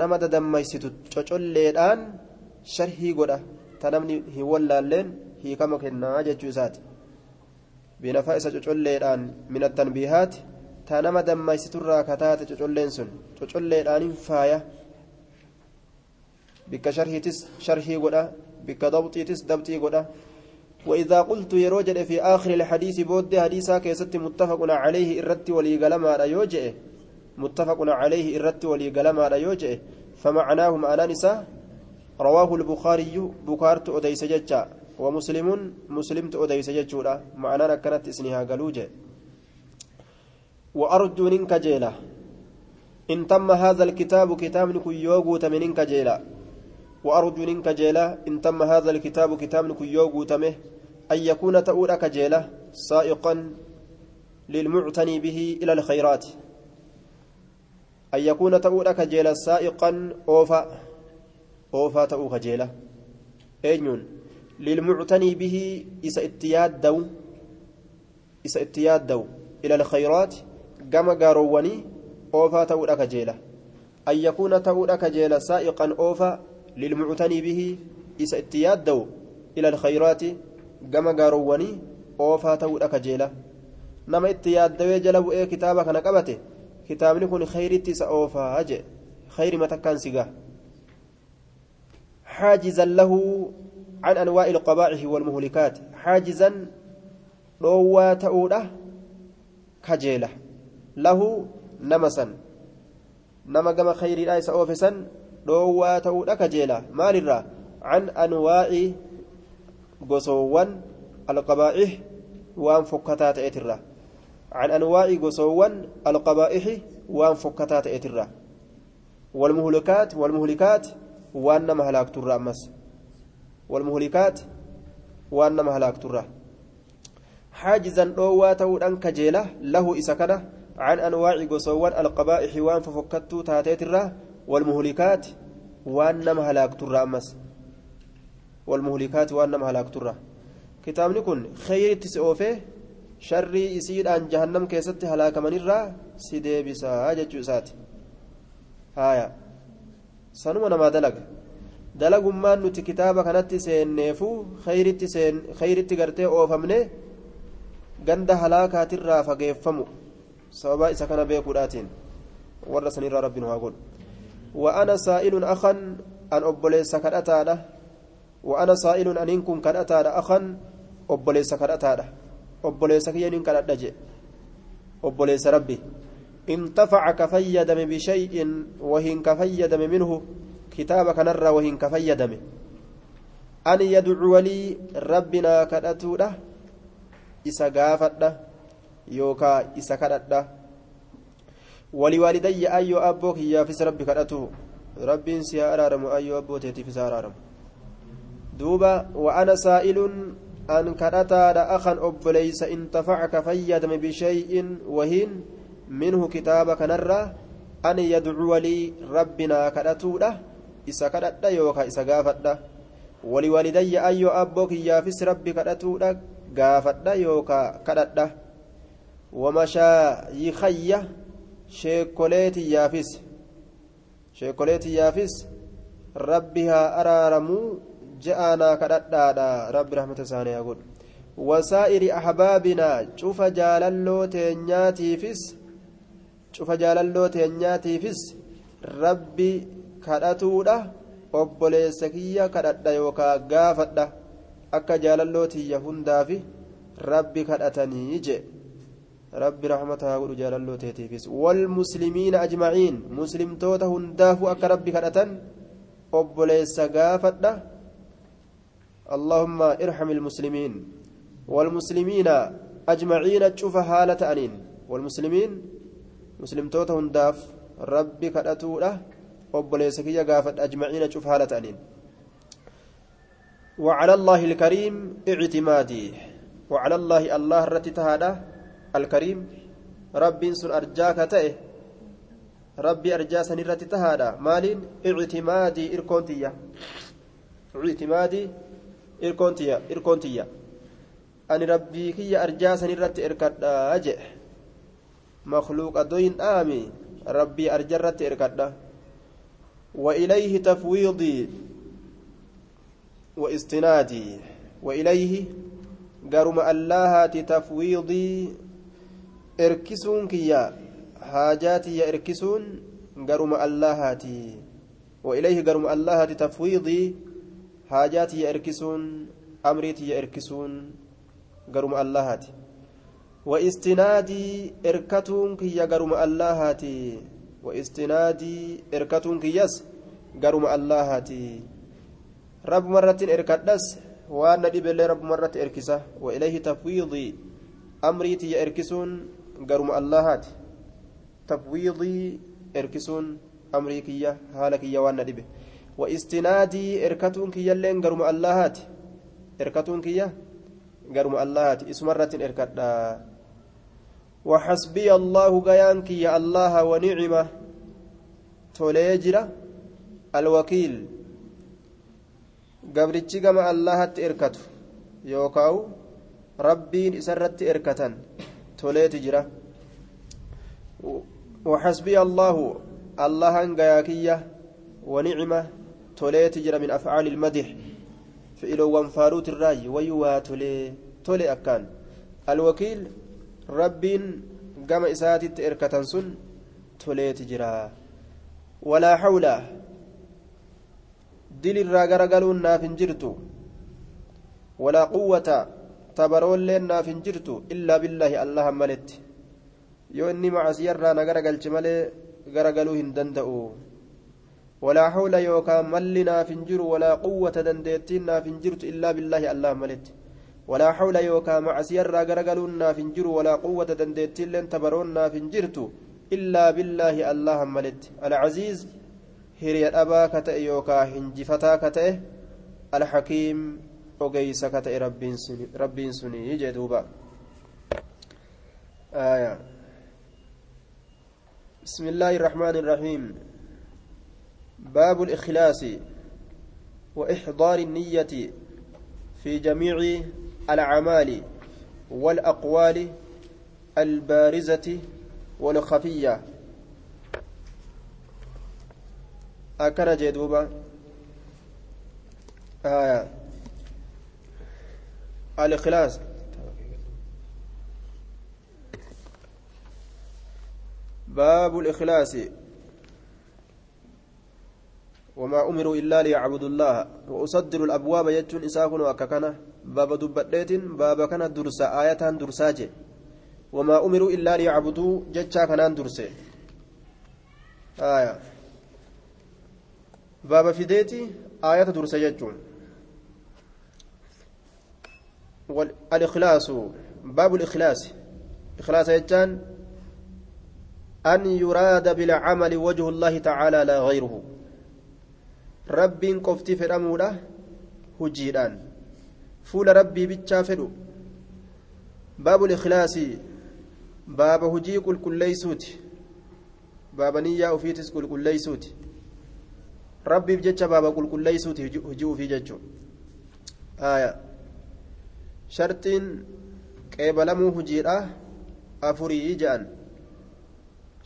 nama dadammaysitu cocolleedhaan sharhii godha ta namni hin wallaalleen hiikama kennaa jechuu isaati binafaa isa cocolleedhaan min attanbiihaati ta nama dammaysiturraa kataate cocolleen sun. Cocolleedhaanin faaya. Bikka sharhiitis sharhii godha. Bikka dabxiitis dabxii godha. وإذا قلت يروجد في آخر الحديث بود حديثا كيست متفق عليه إرت ولي قلما يوجئ متفق عليه إرت ولي قلما يوجئ فمعناه معنى نساء رواه البخاري بكارت أديس ججا ومسلم مسلمت أديس ججولا معنى كانت اسنها قلوجة وأرجو ننك جيلة إن تم هذا الكتاب كتاب نكو يوغو تمنك جيلة وأرجو ننك جيلة إن تم هذا الكتاب كتاب نكو يوغو تمه أن يكون تؤول كجيلة سائقا للمعتني به إلى الخيرات. أن يكون تؤول كجيلة سائقا أوفا. أوفا تؤو كجيلة أينون للمعتني به إسا اتياد دو. إسا اتياد دو. إلى الخيرات. Gama gaarowwanii oofaa ta'uudha kajeela an yakuuna ta'uudha kajeela saa'iqan oofa lilmuctanii bihi isa itti yaadda'u ila alkhayraati gama gaarowwanii oofaa ta'uudha kajeela nama itti yaaddawee jala bu'ee kitaaba kana qabate kitaabni kun khayritti isa oofaa jee khayrima takkaan sigaa حاجزا له عن أنواع القبائح والمهلكات حاجزا روى تؤوده كجيله lahu nama san nama gama khayriidha isa oofisan dhoowwaa ta'uudha kajeela maalirraa can anwaa'i gosoowwan alqabaa'ih waan fokkataa ta'etirra can anwaa'i gosoowwan alqabaa'ih waan fokkataa ta'etirra والمهلكات والمهلكات وان ما هلاك ترى امس والمهلكات وان ما هلاك ترى حاجزا دوا تودان كجيله له اسكنه عن أنواع قصوان القبائح وان ففكتو تاتيت الره والمهلكات وان نم هلاك ترى أمس. والمهلكات وان نم هلاك ترى كتابني خير تسعوفه شري يسير عن جهنم كيست هلاك من الره سيدي بسا جتشو ساتي هايا. سنو نما دلق. dalagummaan nuti kitaaba kanatti seenneefu khayritti gartee oofamne ganda halaakaatirraa fageeffamu sababaa isa kana beekuudhaatiin warra sanirraa rabbiin haa godhu وأنا سائل أخا أن أبليس كرأتادا وأنا سائل أن إن كن كرأتادا أخا أبليس كرأتادا أبليس كيان كرأتاجي أبليس ربي. انتفع كفيدم بشيء وهن كفيدم منه. كتابك نرى وهن كفيدم أن يدعو لي ربنا كرأتودا إسا yookaa isa kadhadha waliwaalidayya ayyoo abboo kiyyaafis rabbi kadhatu rabbiin si haa araaramu ayyoo abboo teetiif isa araaramu duuba wa'ana saa'ilun an kadhataadha akan obboleysa intafacaka fayyadame bishay'in wahin minhu kitaaba kanarraa an yadcuwa lii rabbinaa kadhatuudha isa kadhadha yookaa isa gaafadha waliwaalidayya ayyoo abboo kiyyaafis rabbi kadhatuudha gaafadha yookaa kadhadha ومشايخي شيكوليتي يافس شيكوليتي يافس ربها أرارمو جاءنا كددادا. رب رحمة ساني أقول وسائر أحبابنا شوف جاللو تنياتيفس شوف جاللو تنياتيفس ربي كدتودا obboleessa kiyya kadhadha yookaa gaafadha akka jaalalloo tiyya hundaafi rabbi kadhatanii jee ربي رحمتها قل جلالو تيتيفيس والمسلمين أجمعين. مسلم توتا هندافو أك ربي كرة أبوليس قافة اللهم ارحم المسلمين. والمسلمين أجمعين تشوف حالة أنين. والمسلمين مسلم توتا هنداف ربي كرة أبوليس كيا قافة أجمعين تشوف حالة أنين. وعلى الله الكريم اعتمادي. وعلى الله الله رتي تهادا الكريم ربي سن أرجاك تأه. ربي أرجا سنرتي تهادا. مالين؟ اعتمادي إركونتيا. اعتمادي إركونتيا. إركونتيا. أن ربي كي أرجا سنرتي إركادا. أجئ. مخلوق أدوين آمي ربي أرجرت إركادا. وإليه تفويضي. واستنادي. وإليه قرم اللهات تفويضي. كيا حاجاتي يا إركسون قرم اللهات وإليه قرم اللهات تفويضي حاجاتي يا إركسون أمريتي يا إركسون قرم اللهات واستنادي إركتون كيا قرم اللهات واستنادي إركتون كياس قرم اللهات رب مرة إركدس وأن دبل رب مرة إركسة وإليه تفويضي أمري تي إركسون قرم اللهات تفويضي إركسون أمري كيا هالك يا وأن دبه واستنادي إركتون كيا لين قرم اللهات إركتون كيا قرم اللهات اسم مرة إركدا وحسبي الله قيانك يا الله ونعمه توليجرة الوكيل gabrichi gama allahatti erkatu yookaan rabbiin isarratti erkatan toleeti jira. وحسبي الله الله غياكية ونعمة توليت جرى من أفعال المدح فإلو وانفاروت الراي ويوا تولي تولي أكان الوكيل رب قام إساتي إركة سن توليت جرى ولا حول garagaluun naaf hin jirtu. Walaa quwwata tabaroolleen naaf hin jirtu illaa billaahi allahan maletti yoo inni macasiyarraa na garagalche malee garagaluu hin danda'u walaa hawla yookaan malli naaf hin jiru walaa quwwata dandeettiin naaf hin jirtu illaa billaahi allahan maletti walaa hawla yookaan macasiyarraa garagaluun naaf hin jiru walaa quwwata dandeettiilleen tabaroon naaf hin jirtu illaa billaahi allahan maletti alcaziiz hiriya dhabaa ka ta'e yookaa hinjifataa ka ta'e alhakiim ogeysa ka ta'e rabbiin sunii jee duuba. آية بسم الله الرحمن الرحيم باب الإخلاص وإحضار النية في جميع الأعمال والأقوال البارزة والخفية akkana jee duuba. الإخلاص باب الإخلاص. وما أمروا إلا ليعبدوا الله. وأصدر الأبواب يجون إساكن وأككنا باب دبتيت باب كان درسا آية درساجي. وما أمروا إلا ليعبدوا جتشا كنان درسي. آية. baaba fideeti aayata dursa jechuun الإخلاص باب الإخلاص. إخلاص يجان أن يراد بالعمل وجه الله تعالى لا غيره. رب قفتي فرموله هجيران. فول ربي بيتشافلو باب الإخلاص باب هجي كل كل باب نية وفيتس كل كل ليسوت. rabbiif jecha baaba qulqulleeysuuti hojii ufii jechuun shartiin qeebalamuu hujiidha afurii jedhan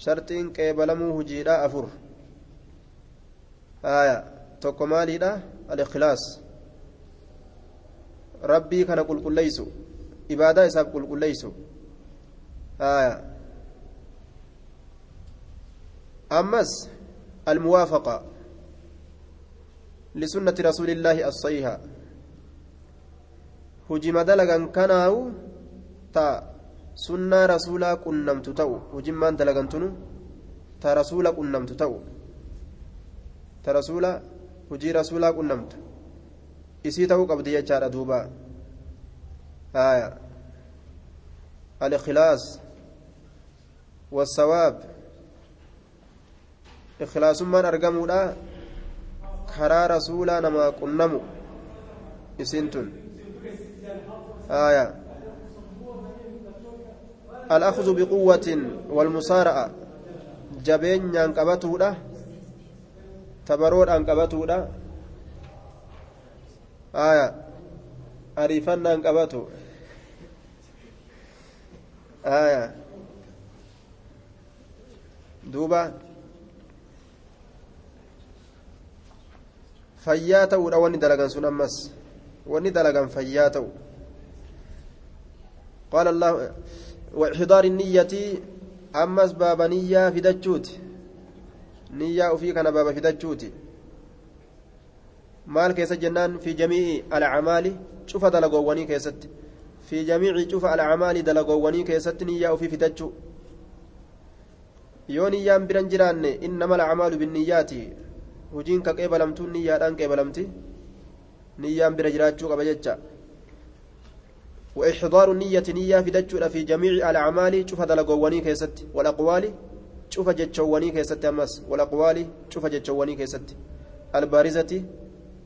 shartiin qeebalamuu hujiidha afur tokko maaliidha al-ikhlaas rabbii kana qulqulleeysu ibaadaa isaaf qulqulleeysu ammas almuwaafaqa لسنة رسول الله الصحيحة هجم دلغا كناو تا sunnaa rasuulaa qunnamtu ta'u hujimmaan dalagantunu ta rasuula qunnamtu ta'u ta rasuula hujii rasuulaa qunnamtu isii ta'uu qabdi jechaadha duuba aya الإخلاص والثواب إخلاص من karaa rasuulaa namaa qunnamu isin tun آية. الأخذ بقوة والمسارعة. جبين ينقبته تبرور أنقبته آية. أريفن أنقبته آية. دوبا fayyaa ta'uudha wanni dalagan sun qaala allah وإحضار النية أمس باب نية في دجوت نية وفي كان باب في دجوت maal keessa jennaan fi jamii'i alcamaali cufa dalagoowwanii keessatti fi jamiici cufa alcamaali dalagoowwanii keessatti niyyaa ofii fidachuu yoo niyyaan biran jiraanne innama alcamaalu binniyyaati hojiin ka qeebalamtuun niyyaadhaan qeebalamti niyyaan bira jiraachuu qaba jecha وإحضار النية نية في دجو في جميع الأعمال شوف دلقواني كيست والأقوال شوف جتشواني كيست أمس والأقوال شوف جتشواني كيست. البارزة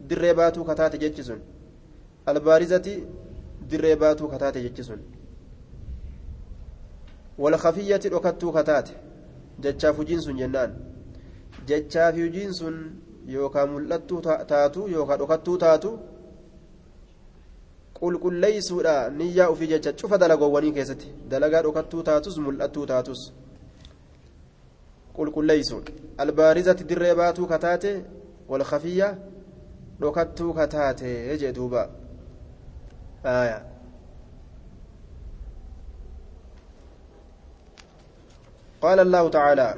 دريباتو كتات جتشسون البارزة دريباتو كتات جتشسون والخفية ركتو كتات جتشاف جنس جنان. jechaa fi hojiin sun yookaan mul'attuu taatu yookaan qulqulleessuudha niyyaa ofii jecha cufa dalagoowwanii keessatti dalagaa dhokattuu taatus mul'attuu taatus qulqulleessuun albaarizatti dirree baatuu kataate wal khafiyya dhokattuu kataate jee duuba قال الله تعالى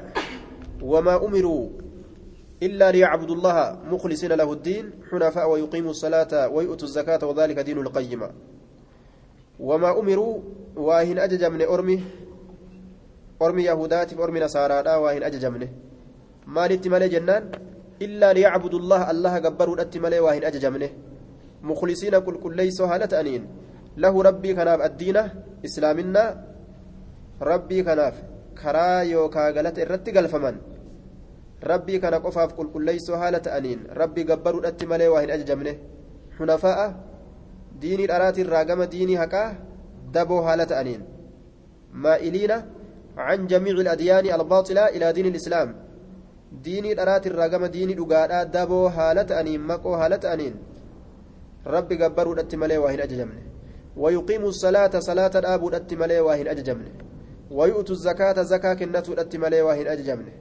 وما أمروا إلا ليعبدوا الله مخلصين له الدين حنفاء ويقيموا الصلاة ويؤتوا الزكاة وذلك دين القيمة. وما أمروا واهن أجج من أرمي أرمي يهودات أرمي نصارى واهن أجج منه مال اتمالي جنان؟ إلا ليعبدوا الله الله قبروا الاتمالي واهن أجج منه مخلصين كل كل ليسوا هالة أنين. له ربي كناف الدين إسلامنا ربي كناف yookaa galata irratti galfaman rabbii kana qofaaf qulqulleeysoo haala ta'aniin rabbii gabbaruudhatti malee waa hin ajajamne. Xunafaa'a diinii dharaatirraa gama diinii haqaa daboo haala ta'aniin. Maa'iliina عن جميع الأديان الباطلة إلى دين الإسلام ديني درات الرقم ديني دقاء دابو هالة أنين مكو هالة أنين ربي قبروا الأتمالي واهن أججمني ويقيموا الصلاة صلاة الآب الأتمالي واهن أججمني ويؤتوا الزكاة زكاة كنتو الأتمالي واهن أججمني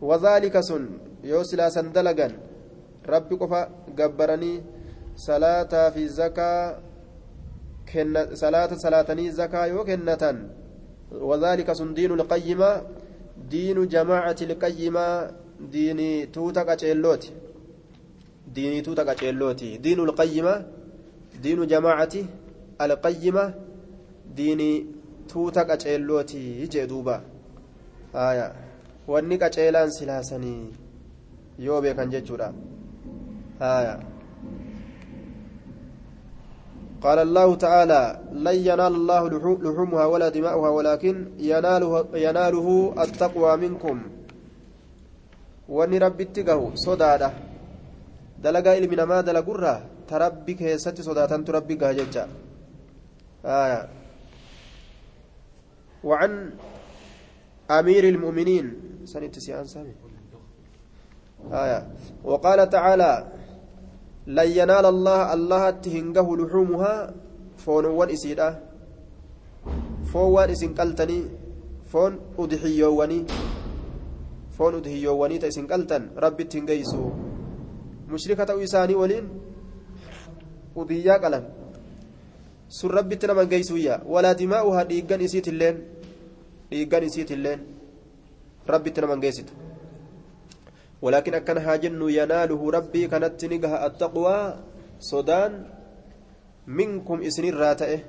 وذلك سن يوسلا سندلقا ربي قفا قبرني صلاة في زكاة كن صلاة صلاتني زكاة وكنة وذلك سن دين القيمة دين جماعة القيمة دين توتا قتشيلوتي دين توتا قتشيلوتي دين القيمة دين جماعة القيمة دين tuuta qaceellooti jee duuba haya wanni qaceelaan silaasanii yoo beekan jechuudha. Haya قال الله تعالى لن ينال الله لحومها ولا دماؤها ولكن يناله, يناله التقوى منكم واني ربي اتقه صدادة دلقا علم نما دلقرة تربي كيستي صداتا تربي قهججا آية وعن أمير المؤمنين. سنة سيان آية. وقال تعالى لن ينال الله الله تهنجه لحومها. فون إسيدا. فون إسن قلتني. فون أدحيواني. فون أدحيواني تيسن قلتن. ربي تهنجيسو مشركة إساني ولين أدحيا قلن. sun rabbitti nama geessuuyya walaa dimaa'uhaa dhiiggan isiit illeen dhiiggan isiit illeen rabbitti nama geessitu ولكن أكن هاجن يناله ربي كانت نجها التقوى صدان منكم إسنين راتئه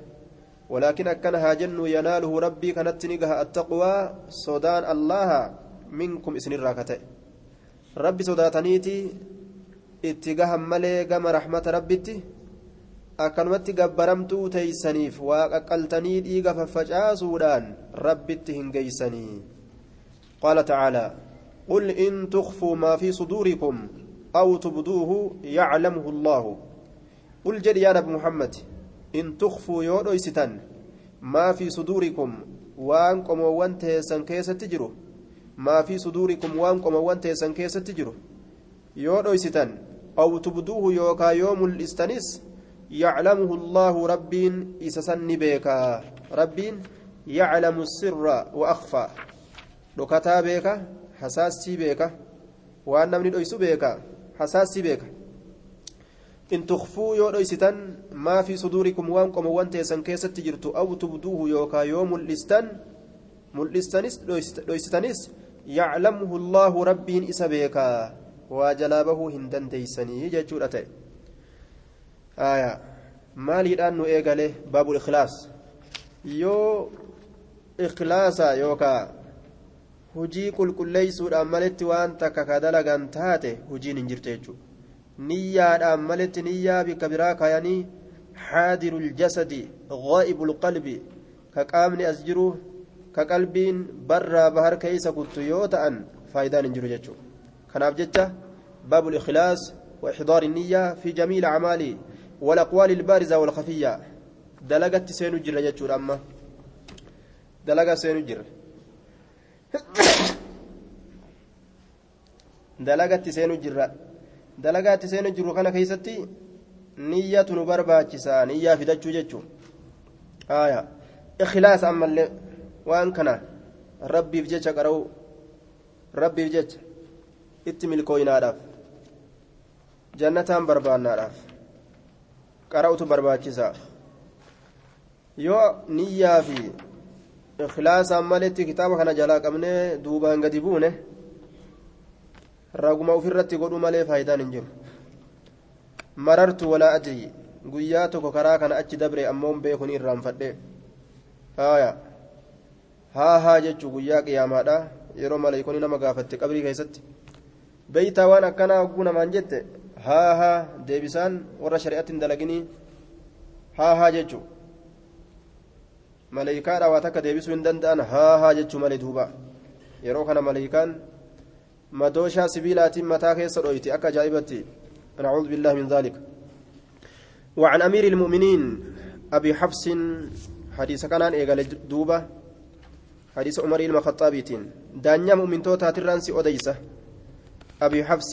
ولكن أكنها جن يناله ربي كانت نجها التقوى صدان الله منكم اسن الراكته ربي صداتنيتي اتجاه ملي كما رحمة ربتي akkanumatti gabbaramtuu teeysaniif waaqa qaltanii dhiiga faffacaasuudhaan rabbitti hin geeysanii qaala tacaalaa qul in tukfuu maa fi suduurikum aw tubduuhu yaclamuhu allaahu qul jedhi yaa nabi muhammad in tukfuu yoo dhoysitan maa fi suduurikum waan qomoowwan teessan keessatti jiru maa fi suduurikum waan qomoowwan teessan keessatti jiru yoo dhoysitan aw tubduuhu yookaa yoo mul'istanis يعلمه الله ربين إسسن بيكا. ربين يعلم السر وأخفى. دكتا بيكا حساسي بيكا. وأن من دويسو بيكا حساسي بيكا. إن تخفوا يو دويستن ما في صدوركم وانكم وانتيسن كيست تجرتو أو تبدوه يوكا يوم الاستن ملستنس دويستنس يعلمه الله ربين إسا بيكا. وجلابه هندن تيسني ججورته aayaa maaliidhaan nu eegale baabul ikhlaas yoo ikhlaasa yookaa hujii qulqulleeysuudhaan maletti waan takka ka dalagan taate hujiin hin jirtu jechuudha niyyaadhaan maletti niyyaa bikka biraa kaayanii حاضر الجسد غائب القلب كقامني أسجرو كقلبين برا بهر كيس كنت يوتا أن فايدان انجرو جتشو كان باب الإخلاص وإحضار النية في جميع الأعمال والأقوال البارزة والخفية. دلقت سينو جرة جتشور أما دلقة سينو جرة دلقت سينو جرة دلقات سينو جرة كان كيستي؟ نية نبرباچسا نية فدچو جتشو آية. إخلاص أما اللي وأن كان ربي بجتش قرأو. ربي بجتش اتمل كويناداف jannataan barbaannaadhaaf qara'utu barbaachisa yoo niyyaa fi ikhlaasaan maletti kitaaba kana jalaa qabnee duubaan gadi buune raguma ofirratti godhu malee faayidaan hin jiru marartu walaa adrii guyyaa tokko karaa kana achi dabre ammoon beekun irraanfadhe haaya haa haa jechuu guyyaa qiyaamaadha yeroo maleeykonni nama gaafatte qabrii keessatti beeytaa waan akkanaa hogguu namaan jette haa haa deebisaan warra shari'atti hin dalaginii haa haa jechuu maleeykaadha waa takka deebisuu hin danda'an haa haa jechuu malee duuba yeroo kana maleeykaan madooshaa sibiilaatiin mataa keessa dhoyti akka ajaa'ibatti نعوذ بالله من ذلك وعن أمير المؤمنين أبي حفص حديث كان إيقال دوبة حديث عمر المخطابيتين دانيا مؤمن توتا ترانسي أديسة أبي حفص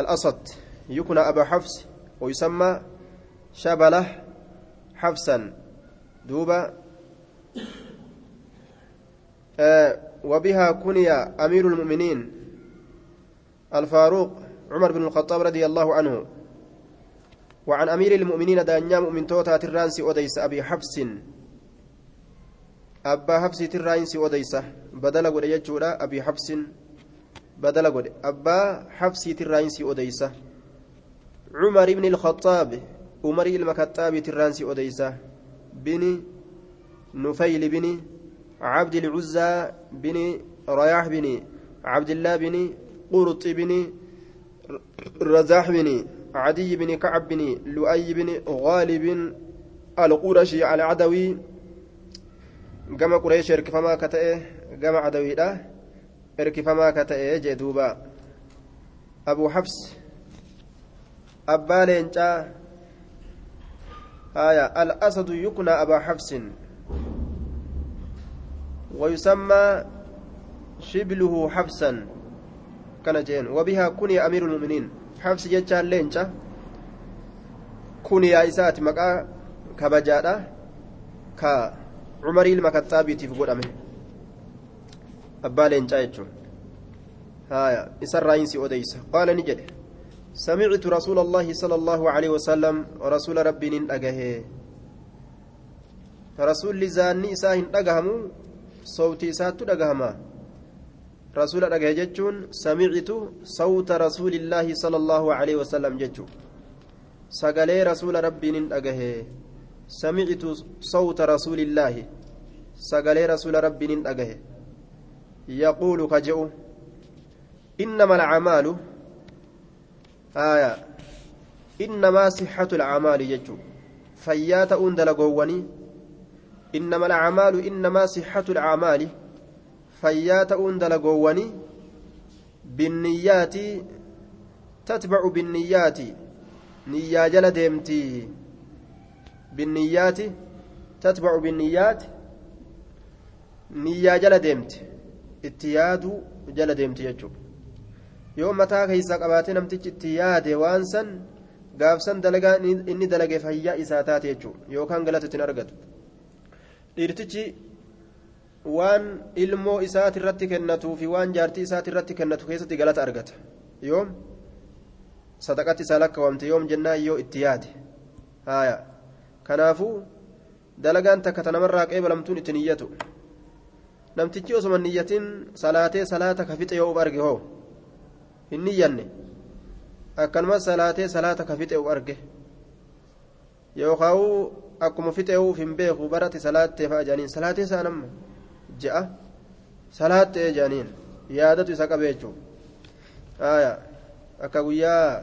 الأسد يكنى أبا حفص ويسمى شبله حفصا. دوبة آه وبها كني أمير المؤمنين. الفاروق عمر بن الخطاب رضي الله عنه. وعن أمير المؤمنين دانيا مؤمن توتا ترانسي أديس أبي حفص. أبا حفص ترانسي أديس بدل قد أبي حفص. بدل قد أبا حفص ترانسي أديس عمر بن الخطاب عمر المكتاب ترانسي أديس بن نفيل بن عبد العزى بن رياح بن عبد الله بن قرط بن رزاح بن عدي بن كعب بن لؤي بن غالب القرشي على عدوي قام قريش اركفما كتئه قام عدوي لا اركفما كتئه جدوبا أبو حفص أبا لينجا آية الأسد يكنى أبا حفص ويسمى شبله حفصا كان جين وبها كني أمير المؤمنين حفص جتان لينشا كني إسات مكا كبجادا كا عمري المكتابي تفقود أمه أبا لينشا يجون هايا إسر راينسي أوديس قال نجد سمعت رسول الله صلى الله عليه وسلم رسول ربي ننأجه رسول لزاني إساهن أجهمو صوتي إساتو أجهما رسول dhagahe jechuun samicitu sawta rasuulillaahi sala allaahu aleyhi wasalam jechuu. Sagalee rasuula rabbiinin dhagahe. سمعت صوت رسول الله سقالي رسول ربي ننأجه يقول كجئ إنما الأعمال آية إنما صحة الأعمال يجو فيات أندل إنما الأعمال إنما صحة الأعمال. فيات أندل قواني بالنيات تتبع بالنيات. نيا جل بالنيات تتبع بالنيات. نيا جل itti yaadu jala deemti jechuudha. Yoo mataa keessaa qabaatee namtichi itti yaade waan san gaafsan dalagaa inni dalage fayyaa isaa taate jechuudha. Yookaan galata ittiin argatu. Dhiirtichi waan ilmoo isaati irratti kennatuu fi waan jaartii isaati irratti kennatu keessatti galata argata. Yoom sadaqatti isaa lakkaawamte yoom jennaa yoo itti yaade. Haaya. Kanaafuu dalagaan takka ta namarraa qeebalamtuun ittiin iyyatu. Namtichi osoma niyyatiin salaatee salaata ka fixe yoo uf arge hoo hin niyyanne akkanumas salaatee salaata ka fixe uf arge yookaan akkuma fixe uf hin beeku barate salaattee fa'a jaaniin salaatee isaa namma ja'a salaattee jaaniin yaadatu isa qabe jechuudha akka guyyaa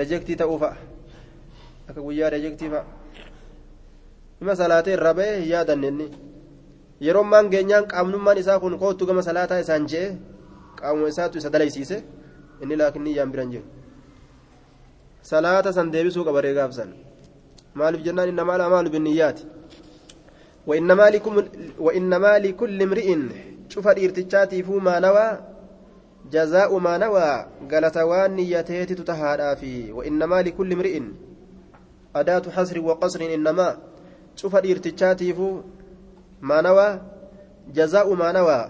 rejektii ta'uu fa'a akka guyyaa rejektii fa'a ima salaatee irra ba'e yaadanne yeroo maan geenyaan qaamnummaan isaa kun kootu gama salaataa isaan je'e qaamuma isaatu isa dalaysiise inni laakiin niyyaan biran jiru salaata san deebisuu qaba reegaafsan maaliif jennaan innamaa lamaalu binniyyaati وإنما لكل امرئ شوف الارتجاتيفو ما نوى جزاء ما نوى قالت وان نيتيت تتهادى في وإنما لكل امرئ أداة حصر وقصر إنما شوف الارتجاتيفو ما نوى جزاء ما نوى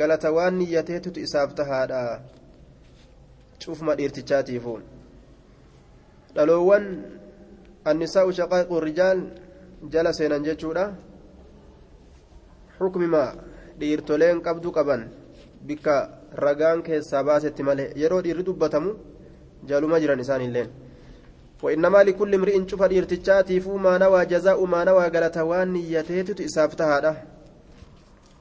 قالت وان نيتيت تإساف تهادى شوف ما الارتجاتيفو dhaloowwan annisaa'u shaqaa'iqu rijaal jala seenan jechuudha xukmima dhiirtoleen qabdu qaban bikka ragaan keessaa baasetti malee yeroo dhiirri dubbatamu jaluma jiran isaanilleen وإنما لكل امرئ شوف الارتجاتيف ما نوى جزاء ما نوى قالت وان نيتيت إسافت هذا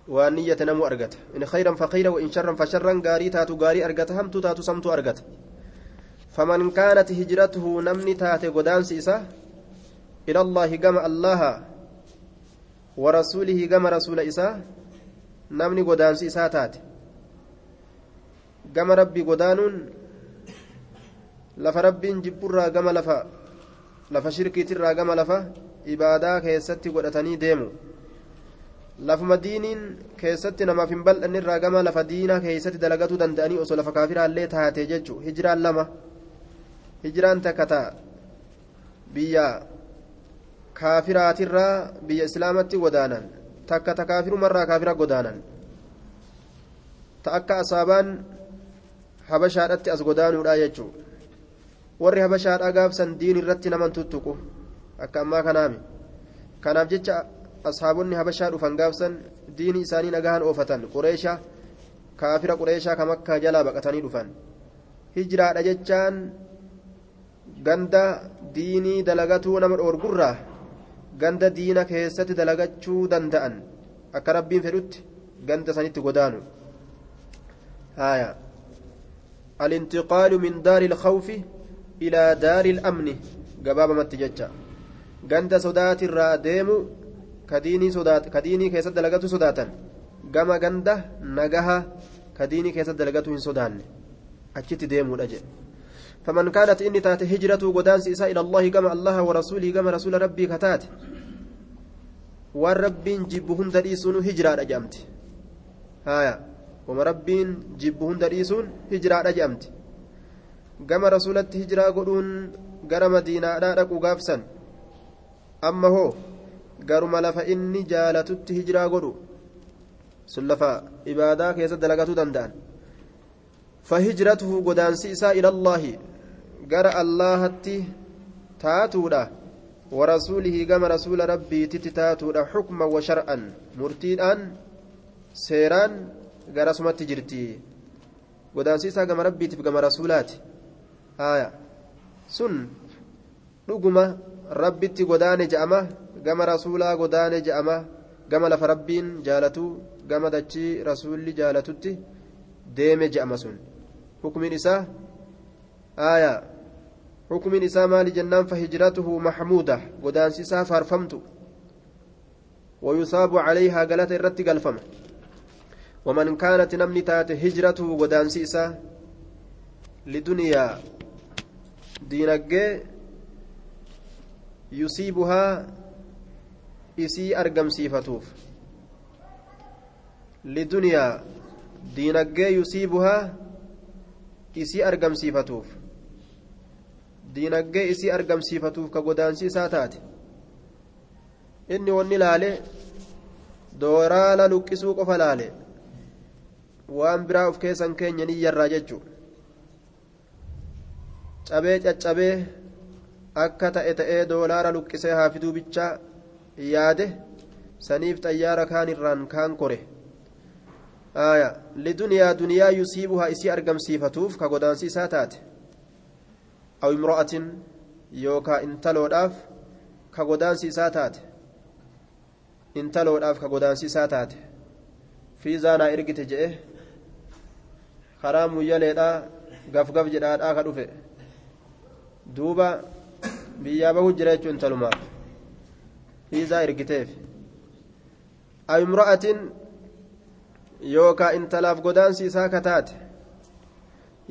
وان نية نمو أرقت إن خيرا فخيرا وإن شرا فشرا قاري تاتو قاري أرقت همتو تاتو سمتو أرقت فمن كانت هجرته نمني تاتي قدان سيسا إلى الله قام الله ورسوله قام رسول إسا نمني قدان سيسا تاتي. قام ربي قدان ربي جبرا قام لفا لف شركي ترى قام لفا إبادة كيستي قدتني ديمو lafuma diiniin keessatti namaaf hin bal'anne irraa gama lafa diinaa keessatti dalagatuu danda'anii osoo lafa kaafiraallee taate jechuun hijiraan lama hijiraan takka ta'a biyya kaafiraatirraa biyya islaamatti godaanan takka ta kaafirumarraa kaafira godaanan ta akka asaabaan habashaadhatti as godaanuudha jechuudha warri habashaadhaa gaafsan diin irratti naman tuttuqu akka ammaa kanaami kanaaf jecha ashaabonni habashaa dhufan gaafsan diini isaanii nagahan oofatan qureesha kaafira qureeshaa kam akka jalaa baqatanii dhufan hijiraadha jechaan ganda diinii dalagatuu nama dhoorgurraa ganda diina keessatti dalagachuu danda'an akka rabbiin fedhutti ganda sanitti godaanu haya الانتقال من دار الخوف إلى دار الأمن. قبابة متججة ganda sodaati irraa deemu kadiinii keessatti dalagatu sodaatan gama ganda nagaha kadiinii keessatti dalagatu hin sodaanne achitti deemuudha jedhe فمن كانت إني تات هجرته قدانس إساء إلى الله كما الله ورسوله كما رسول ربي كتات. والرب جبهن دريسون هجرة أجامت هايا. وما رب جبهن دريسون هجرة أجامت كما رسولة هجرة قدون gara madiinaadhaa dhaquu gaafsan. Amma hoo garuma lafa inni jaalatutti hijiraa godhu. Sun lafa ibaadaa keessa dalagatuu danda'an. فهجرته قدانسي إساء إلى الله قرأ الله تاتودا ورسوله كما رسول ربي تتاتودا حكما وشرعا مرتيدان سيران قرأ سمت جرتي قدانسي إساء كما ربي تبقى رسولات آية sun dhuguma rabbitti godaane je'ama gama rasuulaa godaane je'ama gama lafa rabbiin jaalatu gama dachii rasuulli jaalatutti deeme je'ama sun hukmiin isaa aayaa hukmiin isaa maali jennaan fahijratuhu maxmuuda godaansisaa faarfamtu ويصاب عليها قالت الرت قلفمه ومن كانت نمني تات هجرته قدان سيسا لدنيا diinaggee yusiibuhaa isii argamsiifatuuf. Liduniyaa diinaggee yusiibuhaa isii argamsiifatuuf. Diinaggee isii argamsiifatuuf ka godaansi isaa taate. Inni wanni laale dooraala luqqisuu qofa laale waan biraa of keessan keenya ni yarraa jechuudha cabee caccabee akka ta'e ta'ee doolaara luqqisee haafiduu bichaa yaade saniif xayyaara kaan irraan kaan kore liduniyaa duniyaa yusiibuhaa isii argamsiifatuuf ka godaansi isaa taate aw imro'atin yookaa intaloodhaaf ka godaansi isaa taate intaloodhaaf ka godaansi isaa taate fiizaa naa ergite je'e karaa muyyaleedhaa gafgaf jedhaadhaa ka dhufe duuba biyyaa bahu jira jechuun intalumaaf fiizaa ergiteef aw imra'atin yookaa intalaaf godaansi isaa kataate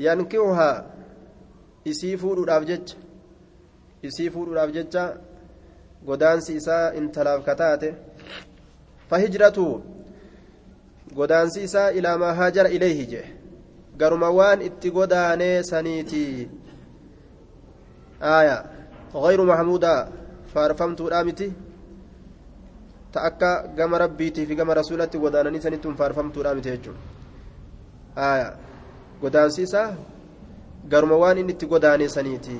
yankihuhaa isii fuudhuudhaaf jecha isii fuudhuudhaaf jecha godaansi isaa intalaaf kataate fahijratu godaansi isaa ilaa maa haajara ilayhi jee garuma waan itti godaanee saniiti aya غير محمودا فارفمتudha miti ta akka gama rabbiitii fi gama rasuulatti godaananii sanittuun faarfamtuudha miti jechuudha aya godaansi isaa garuma waan inni itti godaane saniiti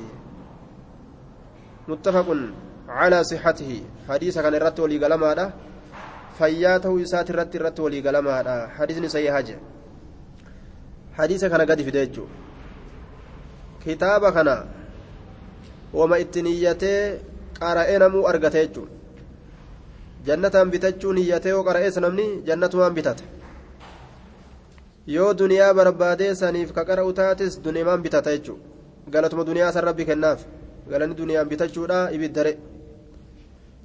muttafaqun calaa sixatihi hadiisa kana irratti walii galamaadha fayyaa ta'uu isaati irratti irratti walii galamaadha hadiisni sayyihaa jedhe hadiisa kana gadi fide jechuudha kitaaba kana wama itti niyyatee qara'ee namuu argate jechuudha jannataan bitachuu niyyatee yoo qara'ees namni jannatumaan bitata yoo duniyaa barbaadee saniif ka qara'u taates duniyamaan bitata jechuudha galatuma duniyaa san rabbi kennaaf. Galanni duniyaan bitachuudha ibiddare.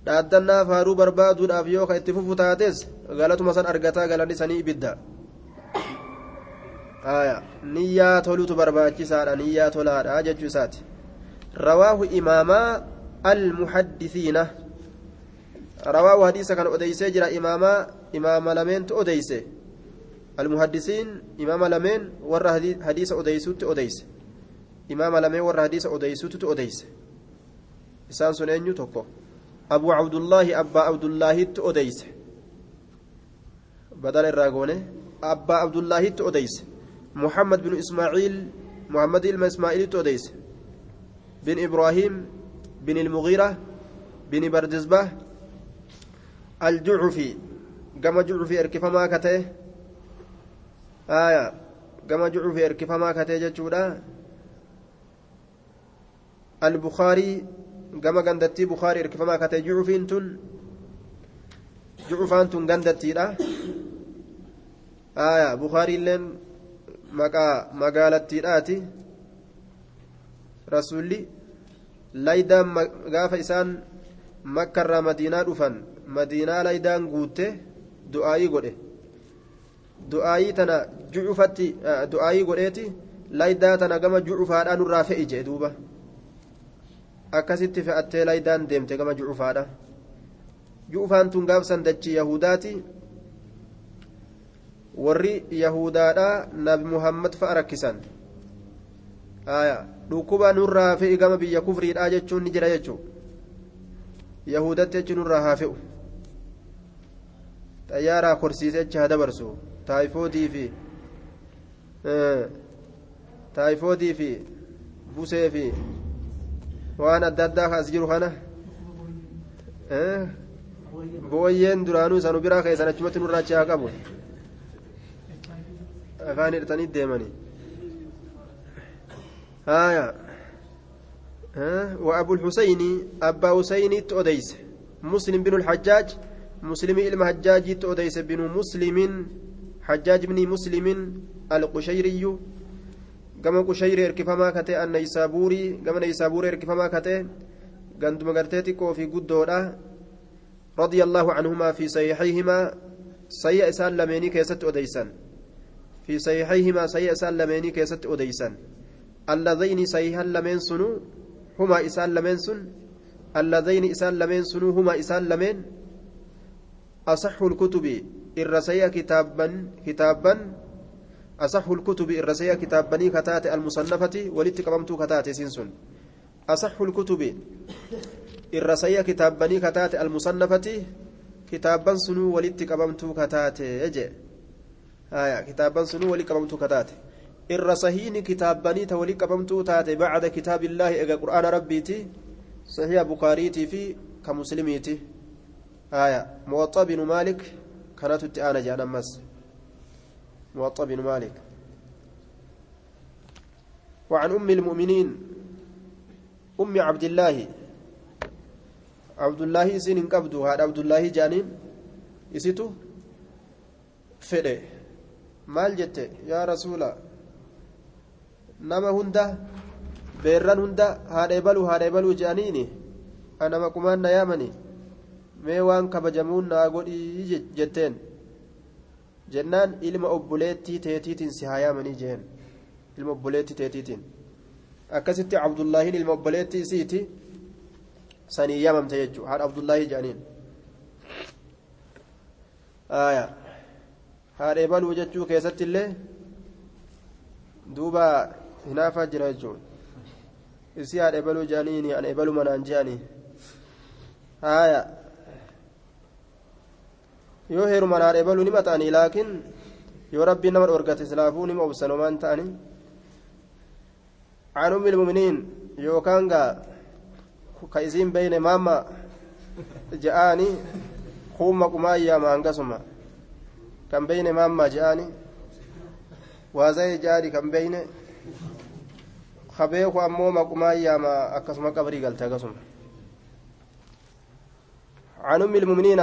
Dhaaddannaaf haaruu barbaaduudhaaf yoo ka itti fufu taates galatuma san argataa galanni sanii ibidda. Niyyaa tolutu barbaachisaadha niyyaa tolaadha jechuu isaati rawaahu imaamaa almuhaddisiina rawaahu hadiisa kan odeysee jira imaamaa imaama lameentu odeyse almuhaddisiin imaama lameen warra hadiisa odeysutti odeyse imaama lameen warra hadiisa odeysutti odeyse isaan sun eenyu tokko abuu cabdullaahi abbaa abdullaahitti odeyse badala irraa goone abbaa abdullaahitti odeyse محمد بن إسماعيل محمد إلما إسماعيل توديس بن إبراهيم بن المغيرة بن بردزبة الجعفي. كما جعفي إركفما كته. آية. كما جعفي إركفما كته جتشودا البخاري. كما غندتي بخاري إركفما كته جعفين تن. جعفان تن غندتي آية. بخاري لين maqaa magaalattiidhaati rasulli laydaan gaafa isaan makkarraa madiinaa dhufan madiinaa laydaan guutte du'aayii godhe. Du'aayii tana jucufatti du'aayii godheeti laydaa tana gama jucufaadhaa nurraa fe'i jee duuba. Akkasitti fe'attee laydaan deemte gama jucufaadha jucufaan tun gaafsan dachii yahudaati. Warri yahudaadha nabi muhammad fa'a rakkisan. Aya dhukkuba nurraa fe'i gama biyya kufriidha jechuun ni jira jechuu yahudatti jechi nurraa haa fe'u xayyaaraa korsiise jecha haa dabarsu taayifoodii fi taayifoodii fi busee fi waan adda addaa as jiru kana booyyeen duraanuu isanu biraa keessan achumatti nurraa achi haa qabu afaan hidhatanii deemanii haaya وأبو الحسين أبا حسين تؤديس. مسلم بن الحجاج مسلم إلما حجاج تؤديس بن مسلم. حجاج بن مسلم القشيري. gama qushayri erkifamaa kate annayisaabuurii gama nayisaabuurii erkifamaa kate ganduma gartee xiqqoo fi guddoodha رضي الله عنهما في صحيحيهما. سيء إسان لميني كيست أديسان. في صحيحيهما سيء إسان لميني كيست أديسان. اللذين سيها لمن سنو هما إسان لمن سن. اللذين إسان لمن سنو هما إسان لمن. أصح الكتب الرسية كتابا كتابا. أصح الكتب الرسية كتابني كتات المصنفة ولتقبمت كتات سنسن أصح الكتب الرسية كتابني كتات المصنفة كتابا سنو ولتقبمت كتات يجي آية كتابا سنو ولتقبمت كتات الرسهين كتابني ولتقبمت تات بعد كتاب الله إذا قرآن ربيتي صحيح بخاريتي في كمسلميتي آية موطأ بن مالك كانت التآنة جانا مس موطأ بن مالك وعن أم المؤمنين أم عبد الله عبد الله سين قبضوا هذا عبد الله جانين إسيتو فدي maal jette? Yaa rasuula nama hunda beerran hunda haadha ebaluu haadha ebaluu jedhaniini anama qumaan na yaamani mee waan kabajamuun naa godhii jetteen jennaan ilma obboleettii teetiitiin si haa yaamanii jeen ilma obboleettii teetiitiin akkasitti abdullaahiin ilma obboleettii isiiti sanii yaamamte jechuudha haadha abdullaahii jedhaniin haadha ebaluu jechuu keessatti illee duuba hinaafaa jira jechuudha isii haadha ebaluu jedhaniini ana ebaluu manaan jedhanii haaya yoo heerumaan haadha ebaluu nima ta'anii laakiin yoo rabbiin nama dhorgate islaafuu nima obsanomaan ta'anii عن أم المؤمنين يوكان كايزين بين ماما جاءني خوم قمايا ما انقسم كان بين ماما جاءني وزي جاري كان بين خبيخ أمو مقمايا ما أكسم قبري قلت أقسم عن أم المؤمنين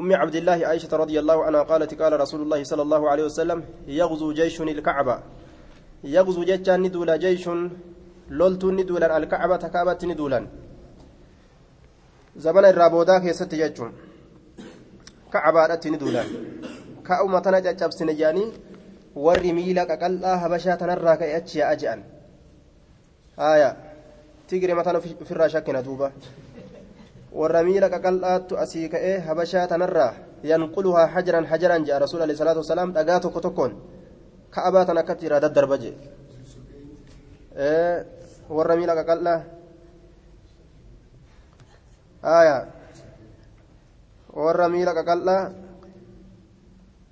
أم عبد الله عائشة رضي الله عنها قالت قال رسول الله صلى الله عليه وسلم يغزو جيش الكعبة يغزو جتان ندولا جيش لولت ندولا الكعبة كعبة ندولا زمن الرابودا كيست جتون كعبة ندولا كأوما تنجا جبسن جاني warri miila qaqal'aa habashaa tanarraa ka'e achi yaa'a je'an haaya tigire mataan ofirraa shakkina duuba warra miila qaqal'aattu asii ka'ee habashaa tanarraa yanquluhaa hajaran hajaran je'a rasuul alayhi salaatu wasalaam dhagaa tokko tokkoon ka'abaa tan akkatti irraa daddarba jee warra miila qaqal'aa haaya warra miila qaqal'aa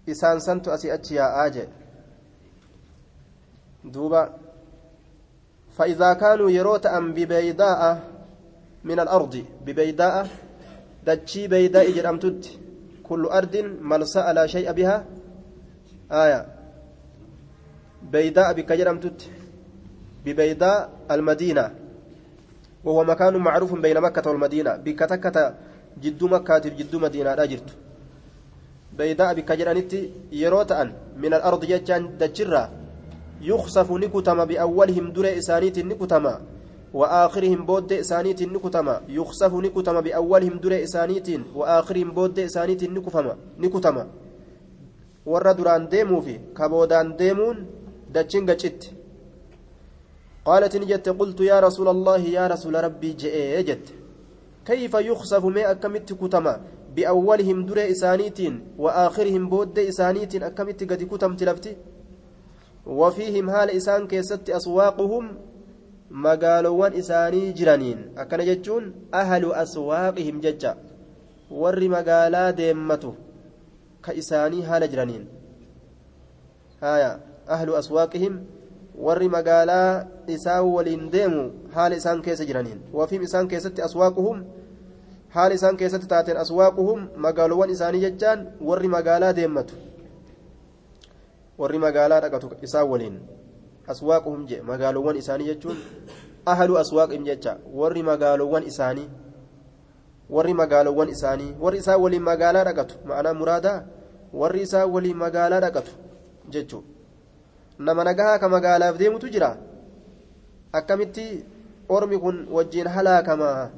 isaan santu asii achi yaa'aa jee دوبا فإذا كانوا يروتا ببيداء من الأرض ببيداء دتشي بيداء جرمتت كل أرض ملساء لا شيء بها. آية. بيداء بك جرمتت ببيداء المدينة. وهو مكان معروف بين مكة والمدينة. بك تكة جد مكة جد مدينة لا جرت. بيداء بك جرانت يروتا من الأرض جتشان دتشرا يخسف نكتما بأولهم در إسانيت نكتما وآخرهم بود إسانيت نكتما يخسف نكتما بأولهم در إسانيت وآخرهم بود إسانيت نكفما نكتما warra duraan deemuu fi kaboodaan deemuun dachiin gacitti قالت نجت قلت يا رسول الله يا رسول ربي جئ جت كيف يخسف ما أكمت كتما بأولهم در إسانيت وآخرهم بود إسانيت أكمت قد كتم تلفتي وفيهم هال إسان كيست أسواقهم مقالوان إساني جرانين. أكن جتون أهل أسواقهم ججا ور مقالا ديمته كإساني هال جرانين. هايا. أهل أسواقهم ور مقالا إساو ولين ديمو. هال إسان كيس جرانين. وفيهم إسان كيست أسواقهم. haal isaan keessatti taateen aswaaquhum magaalowwan isaanii jechaan warri magaalaa deemmatu warri magaalaa dhaqatu isaan waliin aswaaquhum je magaalowwan isaanii jechuun ahalu aswaaqin jecha warri magaalowwan isaanii warri magaalowwan isaanii warri isaa waliin magaalaa dhaqatu ma'anaa muraadaa warri isaa waliin magaalaa dhaqatu jechuudha nama nagahaa ka magaalaaf deemutu jira akkamitti ormi kun wajjiin halaakamaa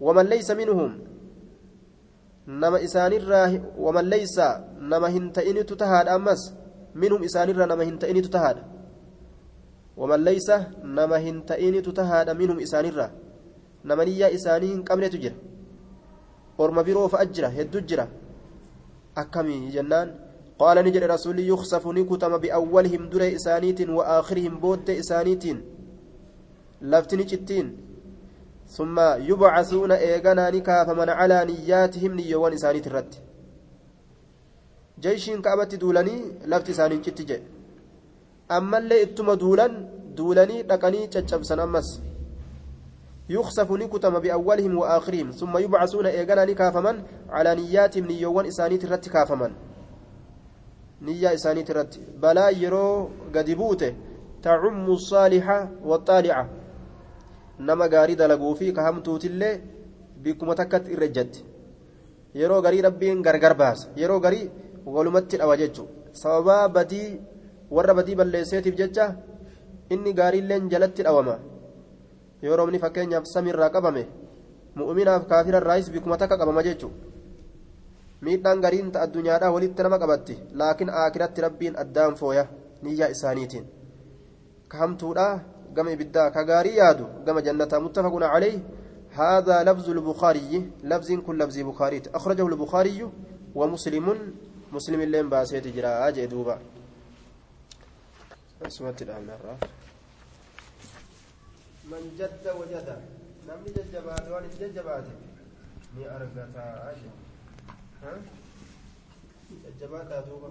waman laysa minhum nama isaanirraa waman laysa nama hin ta'initu tahaadha ammas nama hin ta'initu tahaadha minhum isaanirraa nama niyyaa isaanii hin qabnetu jira orma biroo fa'a jira hedduu jira akkamii jennaan qaala ni jedhe rasuulli yuksafu ni kutama biawwalihim dure isaaniitiin wa aakhirihim booddee isaaniitiin lafti ni cittiin ثم يبعثون إيغانا نكاف من على نياتهم نيوان إسانيت الرد جيشين كابت دولاني لفت إسانين جتجي أما اللي إتما دولان دولاني لقني تشبسن أمس يخسف نكتم بأولهم وآخرهم ثم يبعثون إيغانا نكافمن على نياتهم نيوان إسانيت الرد كافمن نية إسانيت الرد بلا يرو قدبوته تعم الصالحة والطالعة nama gaarii dalaguu fi kahamtuutillee bikkuma takkatti irra ejjatti. Yeroo garii rabbiin gargar baasa. Yeroo garii walumatti dhawa jechuudha sababaa badii warra badii balleesseetiif jecha inni gaariilleen jalatti dhawama yoo roobni fakkeenyaaf samiirraa qabame mu'uminaaf kaafirarraayis bikkuma takka qabama jechuudha miidhaan gariin ta'a addunyaadhaa walitti nama qabatti laakiin aakiratti rabbiin addaan fooya niyyaa isaaniitiin kahamtuudhaa قام إبدا كغاري يادو قام جنة متفق عليه هذا لفظ البخاري لفظ كل لفظ بخاري أخرجه البخاري ومسلم مسلم اللين باسيت جرا أجي دوبا سمعت الآن من جد وجد نمني ججبات وان ججبات ni argata ها ججبات دوبا